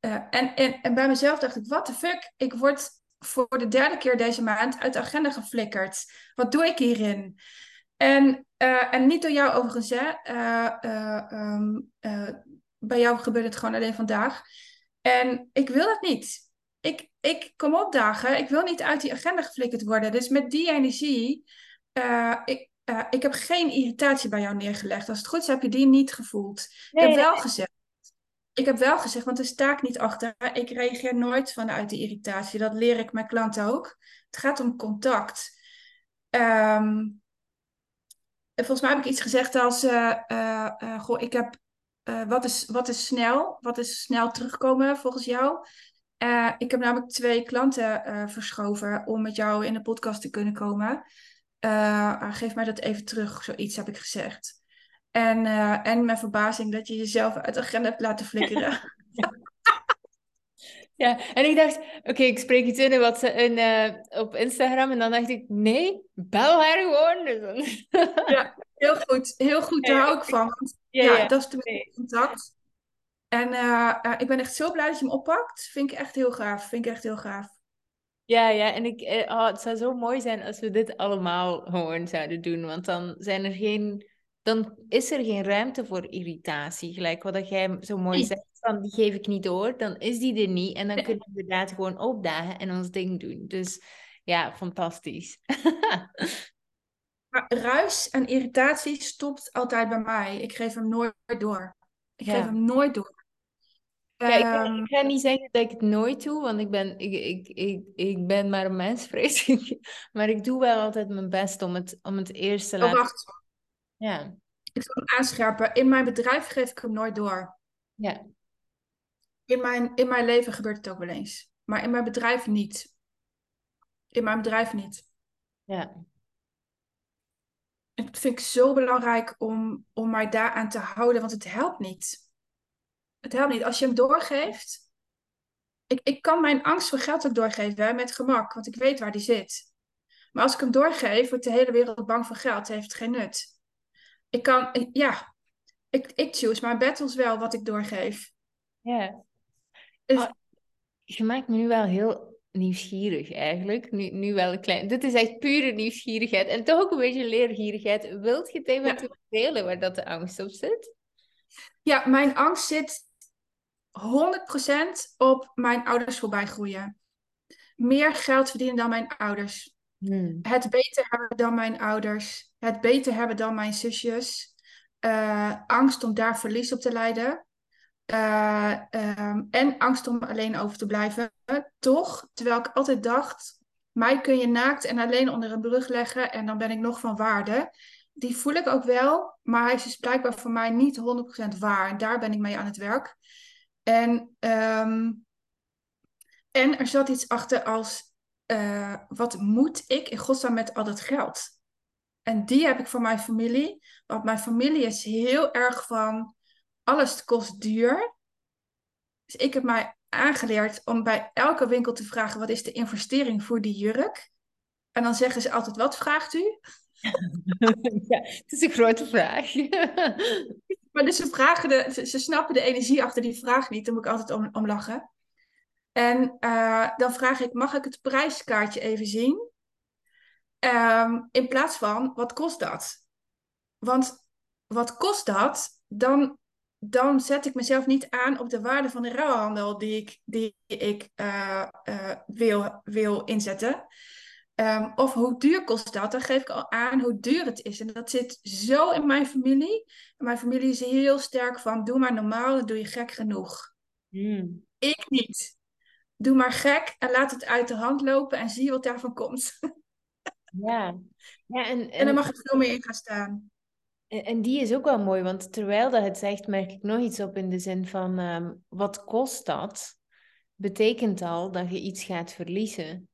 en, en, en bij mezelf dacht ik, wat de fuck? Ik word voor de derde keer deze maand uit de agenda geflikkerd. Wat doe ik hierin? En, uh, en niet door jou overigens, hè. Uh, uh, um, bij jou gebeurt het gewoon alleen vandaag. En ik wil dat niet. Ik, ik kom opdagen. Ik wil niet uit die agenda geflikkerd worden. Dus met die energie... ik, ik heb geen irritatie bij jou neergelegd. Als het goed is, heb je die niet gevoeld. Nee, ik heb wel gezegd... ik heb wel gezegd, want daar sta ik niet achter. Ik reageer nooit vanuit de irritatie. Dat leer ik mijn klanten ook. Het gaat om contact. Ehm, en volgens mij heb ik iets gezegd als: eh, eh, eh, Goh, ik heb. wat, is, wat is snel? Wat is snel terugkomen volgens jou? ik heb namelijk twee klanten verschoven om met jou in de podcast te kunnen komen. geef mij dat even terug, zoiets heb ik gezegd. En, uh, en mijn verbazing dat je jezelf uit de agenda hebt laten flikkeren. ja, en ik dacht, oké, ik spreek iets in, wat ze in, uh, op Instagram. En dan dacht ik, nee, bel haar gewoon. Dus ja, heel goed. Heel goed, daar hou ik van. Ja, ja, dat is de contact. En uh, ik ben echt zo blij dat je hem oppakt. Vind ik echt heel gaaf. Vind ik echt heel gaaf. Ja, ja, en ik, oh, het zou zo mooi zijn als we dit allemaal gewoon zouden doen. Want dan zijn er geen dan is er geen ruimte voor irritatie. Gelijk wat jij zo mooi zegt, van die geef ik niet door, dan is die er niet. En dan kunnen we inderdaad gewoon opdagen en ons ding doen. Dus ja, fantastisch. maar ruis en irritatie stopt altijd bij mij. Ik geef hem nooit door. Ik geef hem nooit door. Ja, ik, ga, ehm, ik, ga, niet zeggen dat ik het nooit doe, want ik ben, ik, ik, ik, ik ben maar een mens, vrees ik. Maar ik doe wel altijd mijn best om het, om het eerst te oh, laten... Wacht. Ja. Ik zal hem aanscherpen. In mijn bedrijf geef ik hem nooit door. Ja. In mijn, in mijn leven gebeurt het ook wel eens. Maar in mijn bedrijf niet. In mijn bedrijf niet. Ja. Het vind ik zo belangrijk om, om mij daaraan te houden, want het helpt niet. Het helpt niet. Als je hem doorgeeft. Ik, ik kan mijn angst voor geld ook doorgeven met gemak, want ik weet waar die zit. Maar als ik hem doorgeef, wordt de hele wereld bang voor geld. Het heeft geen nut ik kan, ja, ik, ik choose mijn battles wel wat ik doorgeef. Ja. Dus... Oh, je maakt me nu wel heel nieuwsgierig eigenlijk. Nu, nu wel een klein... Dit is echt pure nieuwsgierigheid. En toch ook een beetje leergierigheid. Wilt je het eventueel ja. delen waar dat de angst op zit? Ja, mijn angst zit 100% op mijn ouders voorbij groeien. Meer geld verdienen dan mijn ouders. Hmm. Het beter hebben dan mijn ouders. Het beter hebben dan mijn zusjes. Uh, angst om daar verlies op te lijden. Uh, um, en angst om alleen over te blijven. Toch, terwijl ik altijd dacht, mij kun je naakt en alleen onder een brug leggen en dan ben ik nog van waarde. Die voel ik ook wel, maar hij is dus blijkbaar voor mij niet 100% waar. En daar ben ik mee aan het werk. En, um, en er zat iets achter als uh, wat moet ik in godsnaam met al dat geld? En die heb ik voor mijn familie. Want mijn familie is heel erg van alles kost duur. Dus ik heb mij aangeleerd om bij elke winkel te vragen: wat is de investering voor die jurk? En dan zeggen ze altijd: wat vraagt u? Ja, het is een grote vraag. maar dus ze, vragen de, ze, snappen de energie achter die vraag niet. Daar moet ik altijd om, om lachen. En uh, dan vraag ik, mag ik het prijskaartje even zien? Um, in plaats van, wat kost dat? Want wat kost dat? Dan, dan zet ik mezelf niet aan op de waarde van de ruilhandel die ik, die ik uh, uh, wil, wil inzetten. Um, of hoe duur kost dat? Dan geef ik al aan hoe duur het is. En dat zit zo in mijn familie. En mijn familie is heel sterk van, doe maar normaal, dan doe je gek genoeg. Mm. Ik niet doe maar gek en laat het uit de hand lopen en zie wat daarvan komt. Ja, ja en, en, en dan mag het veel meer in gaan staan. En, en, die is ook wel mooi, want terwijl dat het zegt, merk ik nog iets op in de zin van um, wat kost dat? Betekent al dat je iets gaat verliezen.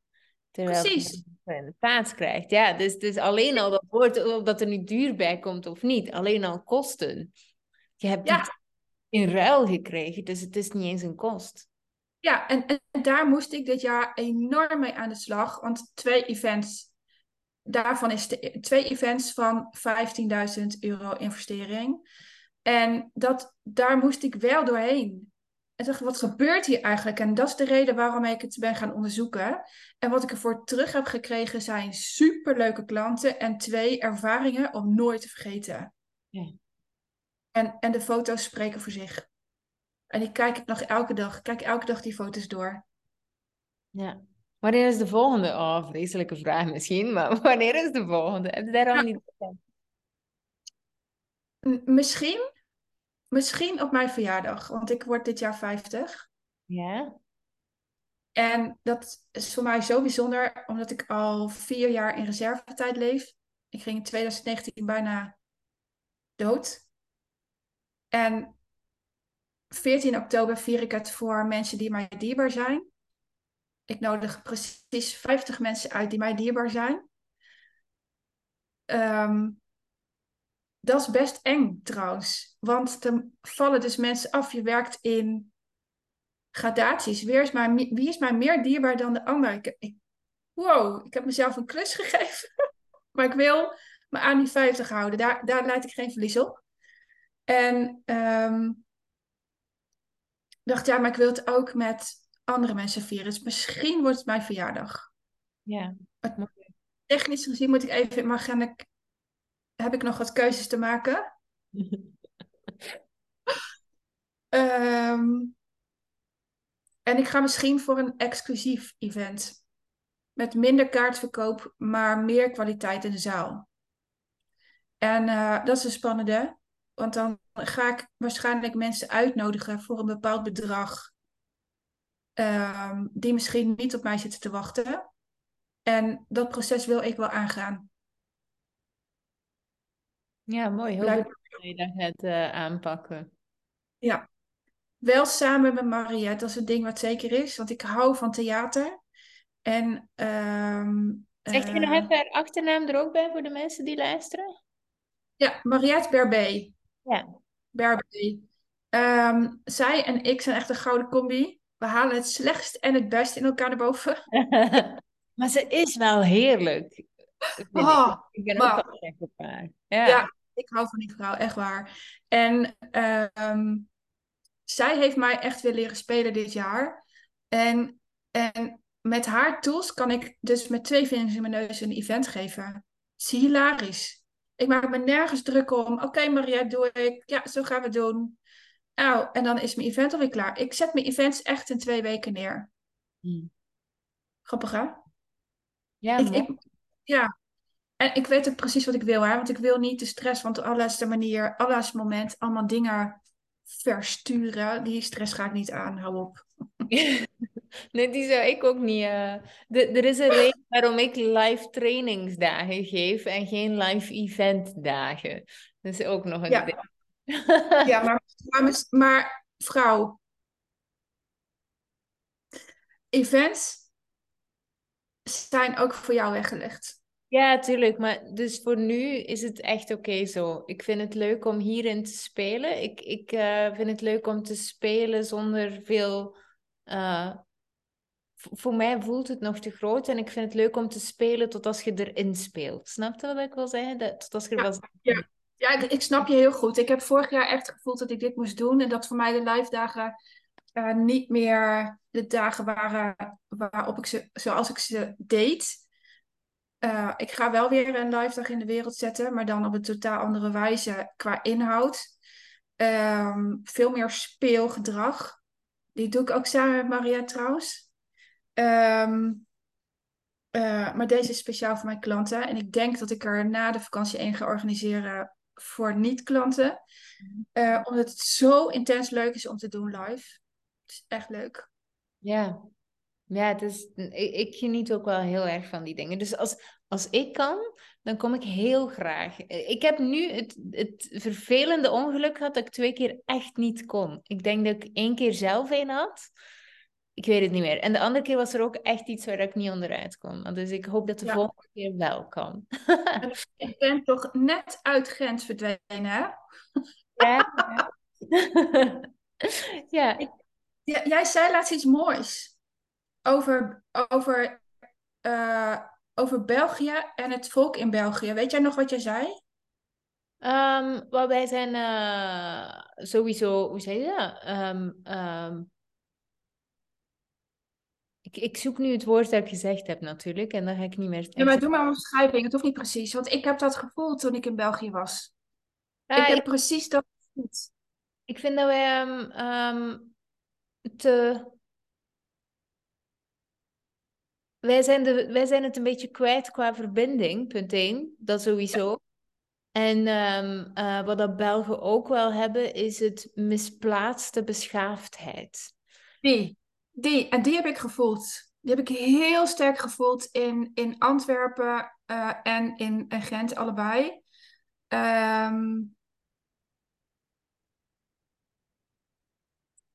Terwijl Precies. je de plaats krijgt. Ja, dus, dus alleen al dat woord, of dat er nu duur bij komt of niet, alleen al kosten. Je hebt ja. het in ruil gekregen, dus het is niet eens een kost. Ja, en, en daar moest ik dit jaar enorm mee aan de slag. Want twee events, daarvan is de, twee events van 15.000 euro investering. En dat, daar moest ik wel doorheen. En dacht, wat gebeurt hier eigenlijk? En dat is de reden waarom ik het ben gaan onderzoeken. En wat ik ervoor terug heb gekregen zijn superleuke klanten en twee ervaringen om nooit te vergeten. Ja. En, en de foto's spreken voor zich. En die kijk ik nog elke dag. kijk elke dag die foto's door. Ja. Wanneer is de volgende? Oh, vreselijke vraag misschien. Maar wanneer is de volgende? Heb je daar al niet Misschien. misschien op mijn verjaardag, want ik word dit jaar 50. Ja. En dat is voor mij zo bijzonder, omdat ik al vier jaar in reservetijd leef. Ik ging in 2019 bijna dood. En 14 oktober vier ik het voor mensen die mij dierbaar zijn. Ik nodig precies 50 mensen uit die mij dierbaar zijn. Ehm, dat is best eng trouwens. Want dan vallen dus mensen af. Je werkt in gradaties. Wie is mij, wie is mij meer dierbaar dan de ander? Ik, ik, wow, ik heb mezelf een klus gegeven. maar ik wil me aan die 50 houden. Daar, daar leid ik geen verlies op. En um, dacht, ja, maar ik wil het ook met andere mensen vieren. Dus misschien wordt het mijn verjaardag. Ja. Technisch gezien moet ik even, ga ik, heb ik nog wat keuzes te maken? um, en ik ga misschien voor een exclusief event. Met minder kaartverkoop, maar meer kwaliteit in de zaal. En uh, dat is een spannende. Want dan ga ik waarschijnlijk mensen uitnodigen voor een bepaald bedrag. Um, die misschien niet op mij zitten te wachten. En dat proces wil ik wel aangaan. Ja, mooi. Heel goed dat je dat gaat uh, aanpakken. Ja, wel samen met Mariette, dat is een ding wat zeker is. Want ik hou van theater. En, um, zeg je nog eh, even haar achternaam er ook bij voor de mensen die luisteren? Ja, Mariette Berbé. Ja. Berbé. Um, zij en ik zijn echt een gouden combi. We halen het slechtst en het best in elkaar naar boven. maar ze is wel heerlijk. Oh, ik ben ook wel gek op haar. Ja. ja. ik hou van die vrouw, echt waar. En um, zij heeft mij echt weer leren spelen dit jaar. En, en met haar tools kan ik dus met twee vingers in mijn neus een event geven. Het is hilarisch. Ik maak me nergens druk om. Oké, Maria, doe ik. Ja, zo gaan we doen. Nou, en dan is mijn event alweer klaar. Ik zet mijn events echt in twee weken neer. Hmm. Grappig, hè? Ja, ik, ja. En ik weet ook precies wat ik wil, hè? Want ik wil niet de stress, want op allerlaatste manier, allerlaatste moment, allemaal dingen versturen. Die stress ga ik niet aan, hou op. nee, die zou ik ook niet. Uh... er is een reden waarom ik live trainingsdagen geef en geen live eventdagen. Dat is ook nog een ja. ding. ja, maar, maar, maar vrouw, events zijn ook voor jou weggelegd. Ja, tuurlijk. Maar dus voor nu is het echt oké zo. Ik vind het leuk om hierin te spelen. Ik, ik uh, vind het leuk om te spelen zonder veel. Uh, voor mij voelt het nog te groot en ik vind het leuk om te spelen tot als je erin speelt. Snap je wat ik wil zeggen? Dat, tot als je er ja, ja. ja ik, ik, snap je heel goed. Ik heb vorig jaar echt gevoeld dat ik dit moest doen en dat voor mij de live dagen uh, niet meer de dagen waren waarop ik ze, zoals ik ze deed. Uh, ik ga wel weer een live dag in de wereld zetten, maar dan op een totaal andere wijze qua inhoud. Um, veel meer speelgedrag. Die doe ik ook samen met Maria trouwens. Um, uh, maar deze is speciaal voor mijn klanten. En ik denk dat ik er na de vakantie één ga organiseren voor niet-klanten. Uh, omdat het zo intens leuk is om te doen live. Het is echt leuk. Ja, ja, het is, ik, ik, geniet ook wel heel erg van die dingen. Dus als, als ik kan, dan kom ik heel graag. Ik heb nu het, het vervelende ongeluk gehad dat ik twee keer echt niet kon. Ik denk dat ik één keer zelf een had. Ik weet het niet meer. En de andere keer was er ook echt iets waar ik niet onderuit kon. Dus ik hoop dat de volgende keer wel kan. ik ben toch net uit Gent verdwenen, hè? Ja. ja. ja. Jij zei laatst iets moois over, over, uh, over België en het volk in België. Weet jij nog wat je zei? Um, well, wij zijn uh, sowieso, hoe zeg je dat? Um, um, ik, ik zoek nu het woord dat ik gezegd heb natuurlijk en dan ga ik niet meer... Ja, maar doe maar een beschrijving, het hoeft niet precies. Want ik heb dat gevoeld toen ik in België was. ik heb precies dat gevoeld. Ik vind dat wij te wij zijn, de, wij zijn het een beetje kwijt qua verbinding, punt 1. Dat sowieso. En um, uh, wat dat Belgen ook wel hebben, is het misplaatste beschaafdheid. Die, die, en die heb ik gevoeld. Die heb ik heel sterk gevoeld in, in Antwerpen uh, en in Gent, allebei. Um,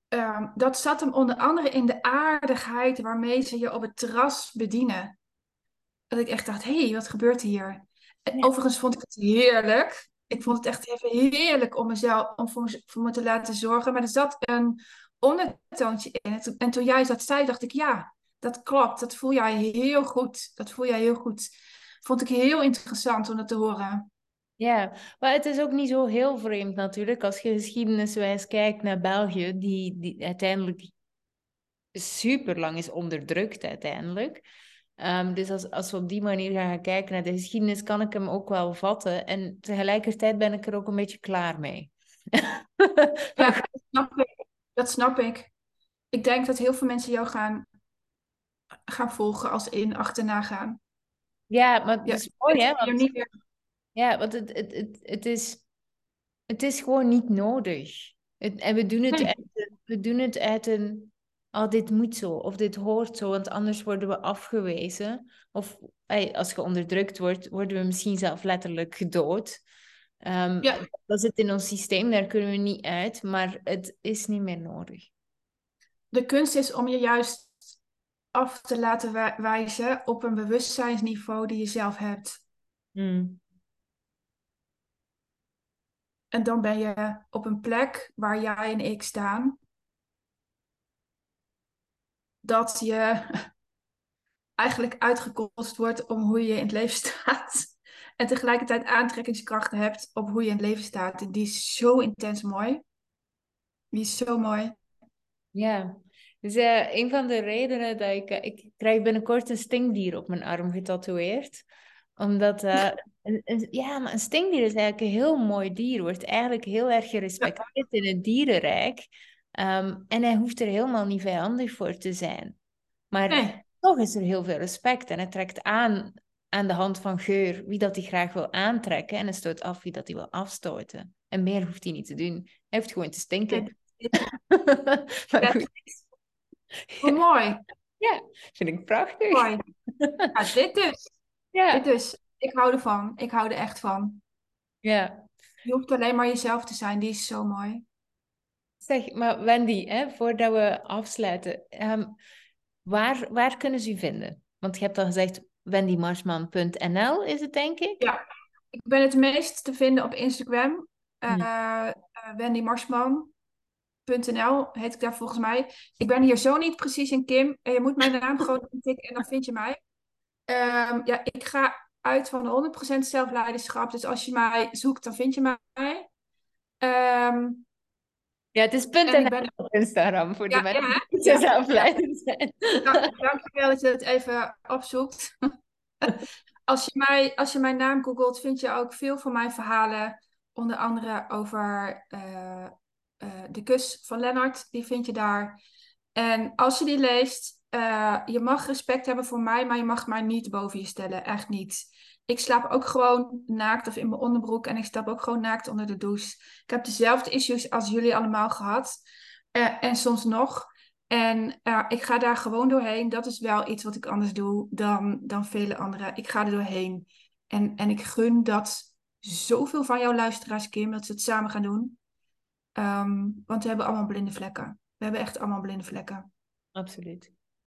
um, dat zat hem onder andere in de aardigheid waarmee ze je op het terras bedienen. Dat ik echt dacht, hé, hey, wat gebeurt hier? En overigens vond ik het heerlijk. Ik vond het echt even heerlijk om mezelf, om voor, voor me te laten zorgen. Maar er zat een ondertoontje in. En toen jij dat zei, dacht ik, ja, dat klopt. Dat voel jij heel goed. Dat voel jij heel goed. Vond ik heel interessant om dat te horen. Ja, maar het is ook niet zo heel vreemd natuurlijk als je geschiedeniswijs kijkt naar België, die, die uiteindelijk super lang is onderdrukt uiteindelijk. Um, dus als, als we op die manier gaan kijken naar de geschiedenis, kan ik hem ook wel vatten. En tegelijkertijd ben ik er ook een beetje klaar mee. ja, dat snap ik. Dat snap ik. Ik denk dat heel veel mensen jou gaan, gaan volgen als in achterna gaan. Ja, maar het is mooi, hè? Want, niet meer... Ja, want het, het, het, het, is, het is gewoon niet nodig. Het, en we doen, het uit, we doen het uit een oh, dit moet zo, of dit hoort zo, want anders worden we afgewezen. Of als je onderdrukt wordt, worden we misschien zelf letterlijk gedood. Um, ja. Dat zit in ons systeem, daar kunnen we niet uit, maar het is niet meer nodig. De kunst is om je juist af te laten wijzen op een bewustzijnsniveau die je zelf hebt. Hmm. En dan ben je op een plek waar jij en ik staan, dat je eigenlijk uitgekost wordt om hoe je in het leven staat. En tegelijkertijd aantrekkingskrachten hebt op hoe je in het leven staat. Die is zo intens mooi. Die is zo mooi. Ja, dus uh, een van de redenen dat ik... Uh, ik krijg binnenkort een stinkdier op mijn arm getatoeëerd. Omdat... Uh, een, ja, maar een stinkdier is eigenlijk een heel mooi dier. Wordt eigenlijk heel erg gerespecteerd in het dierenrijk. Um, en hij hoeft er helemaal niet vijandig voor te zijn. Maar toch is er heel veel respect en hij trekt aan aan de hand van geur wie dat hij graag wil aantrekken en hij stoot af wie dat hij wil afstoten. En meer hoeft hij niet te doen. Hij hoeft gewoon te stinken. maar goed. Hoe mooi. Ja, vind ik prachtig. Mooi. Ja, dit dus. Ja. Dus. Ik hou ervan. Ik hou er echt van. Ja. Je hoeft alleen maar jezelf te zijn. Die is zo mooi. Zeg, maar Wendy, hè, voordat we afsluiten, um, waar, waar kunnen ze u vinden? Want je hebt al gezegd wendymarsman.nl is het, denk ik? Ja, ik ben het meest te vinden op Instagram. Uh, uh, Wendy heet ik daar volgens mij. Ik ben hier zo niet precies in Kim. En je moet mijn naam gewoon intikken en dan vind je mij. Um, ja, ik ga uit van de 100% zelfleiderschap. Dus als je mij zoekt, dan vind je mij. Um, ja, het is punt en ben... op Instagram voor de mensen die zelf zijn. Dank, dankjewel dat je het even opzoekt. als, je mij, als je mijn naam googelt, vind je ook veel van mijn verhalen. Onder andere over uh, uh, de kus van Lennart. Die vind je daar. En als je die leest, uh, je mag respect hebben voor mij, maar je mag mij niet boven je stellen. Echt niet. Ik slaap ook gewoon naakt of in mijn onderbroek en ik stap ook gewoon naakt onder de douche. Ik heb dezelfde issues als jullie allemaal gehad. Uh, en soms nog. En uh, ik ga daar gewoon doorheen. Dat is wel iets wat ik anders doe dan, dan vele anderen. Ik ga er doorheen. En, en ik gun dat zoveel van jouw luisteraars, Kim, dat ze het samen gaan doen. Um, want we hebben allemaal blinde vlekken. We hebben echt allemaal blinde vlekken. Absoluut.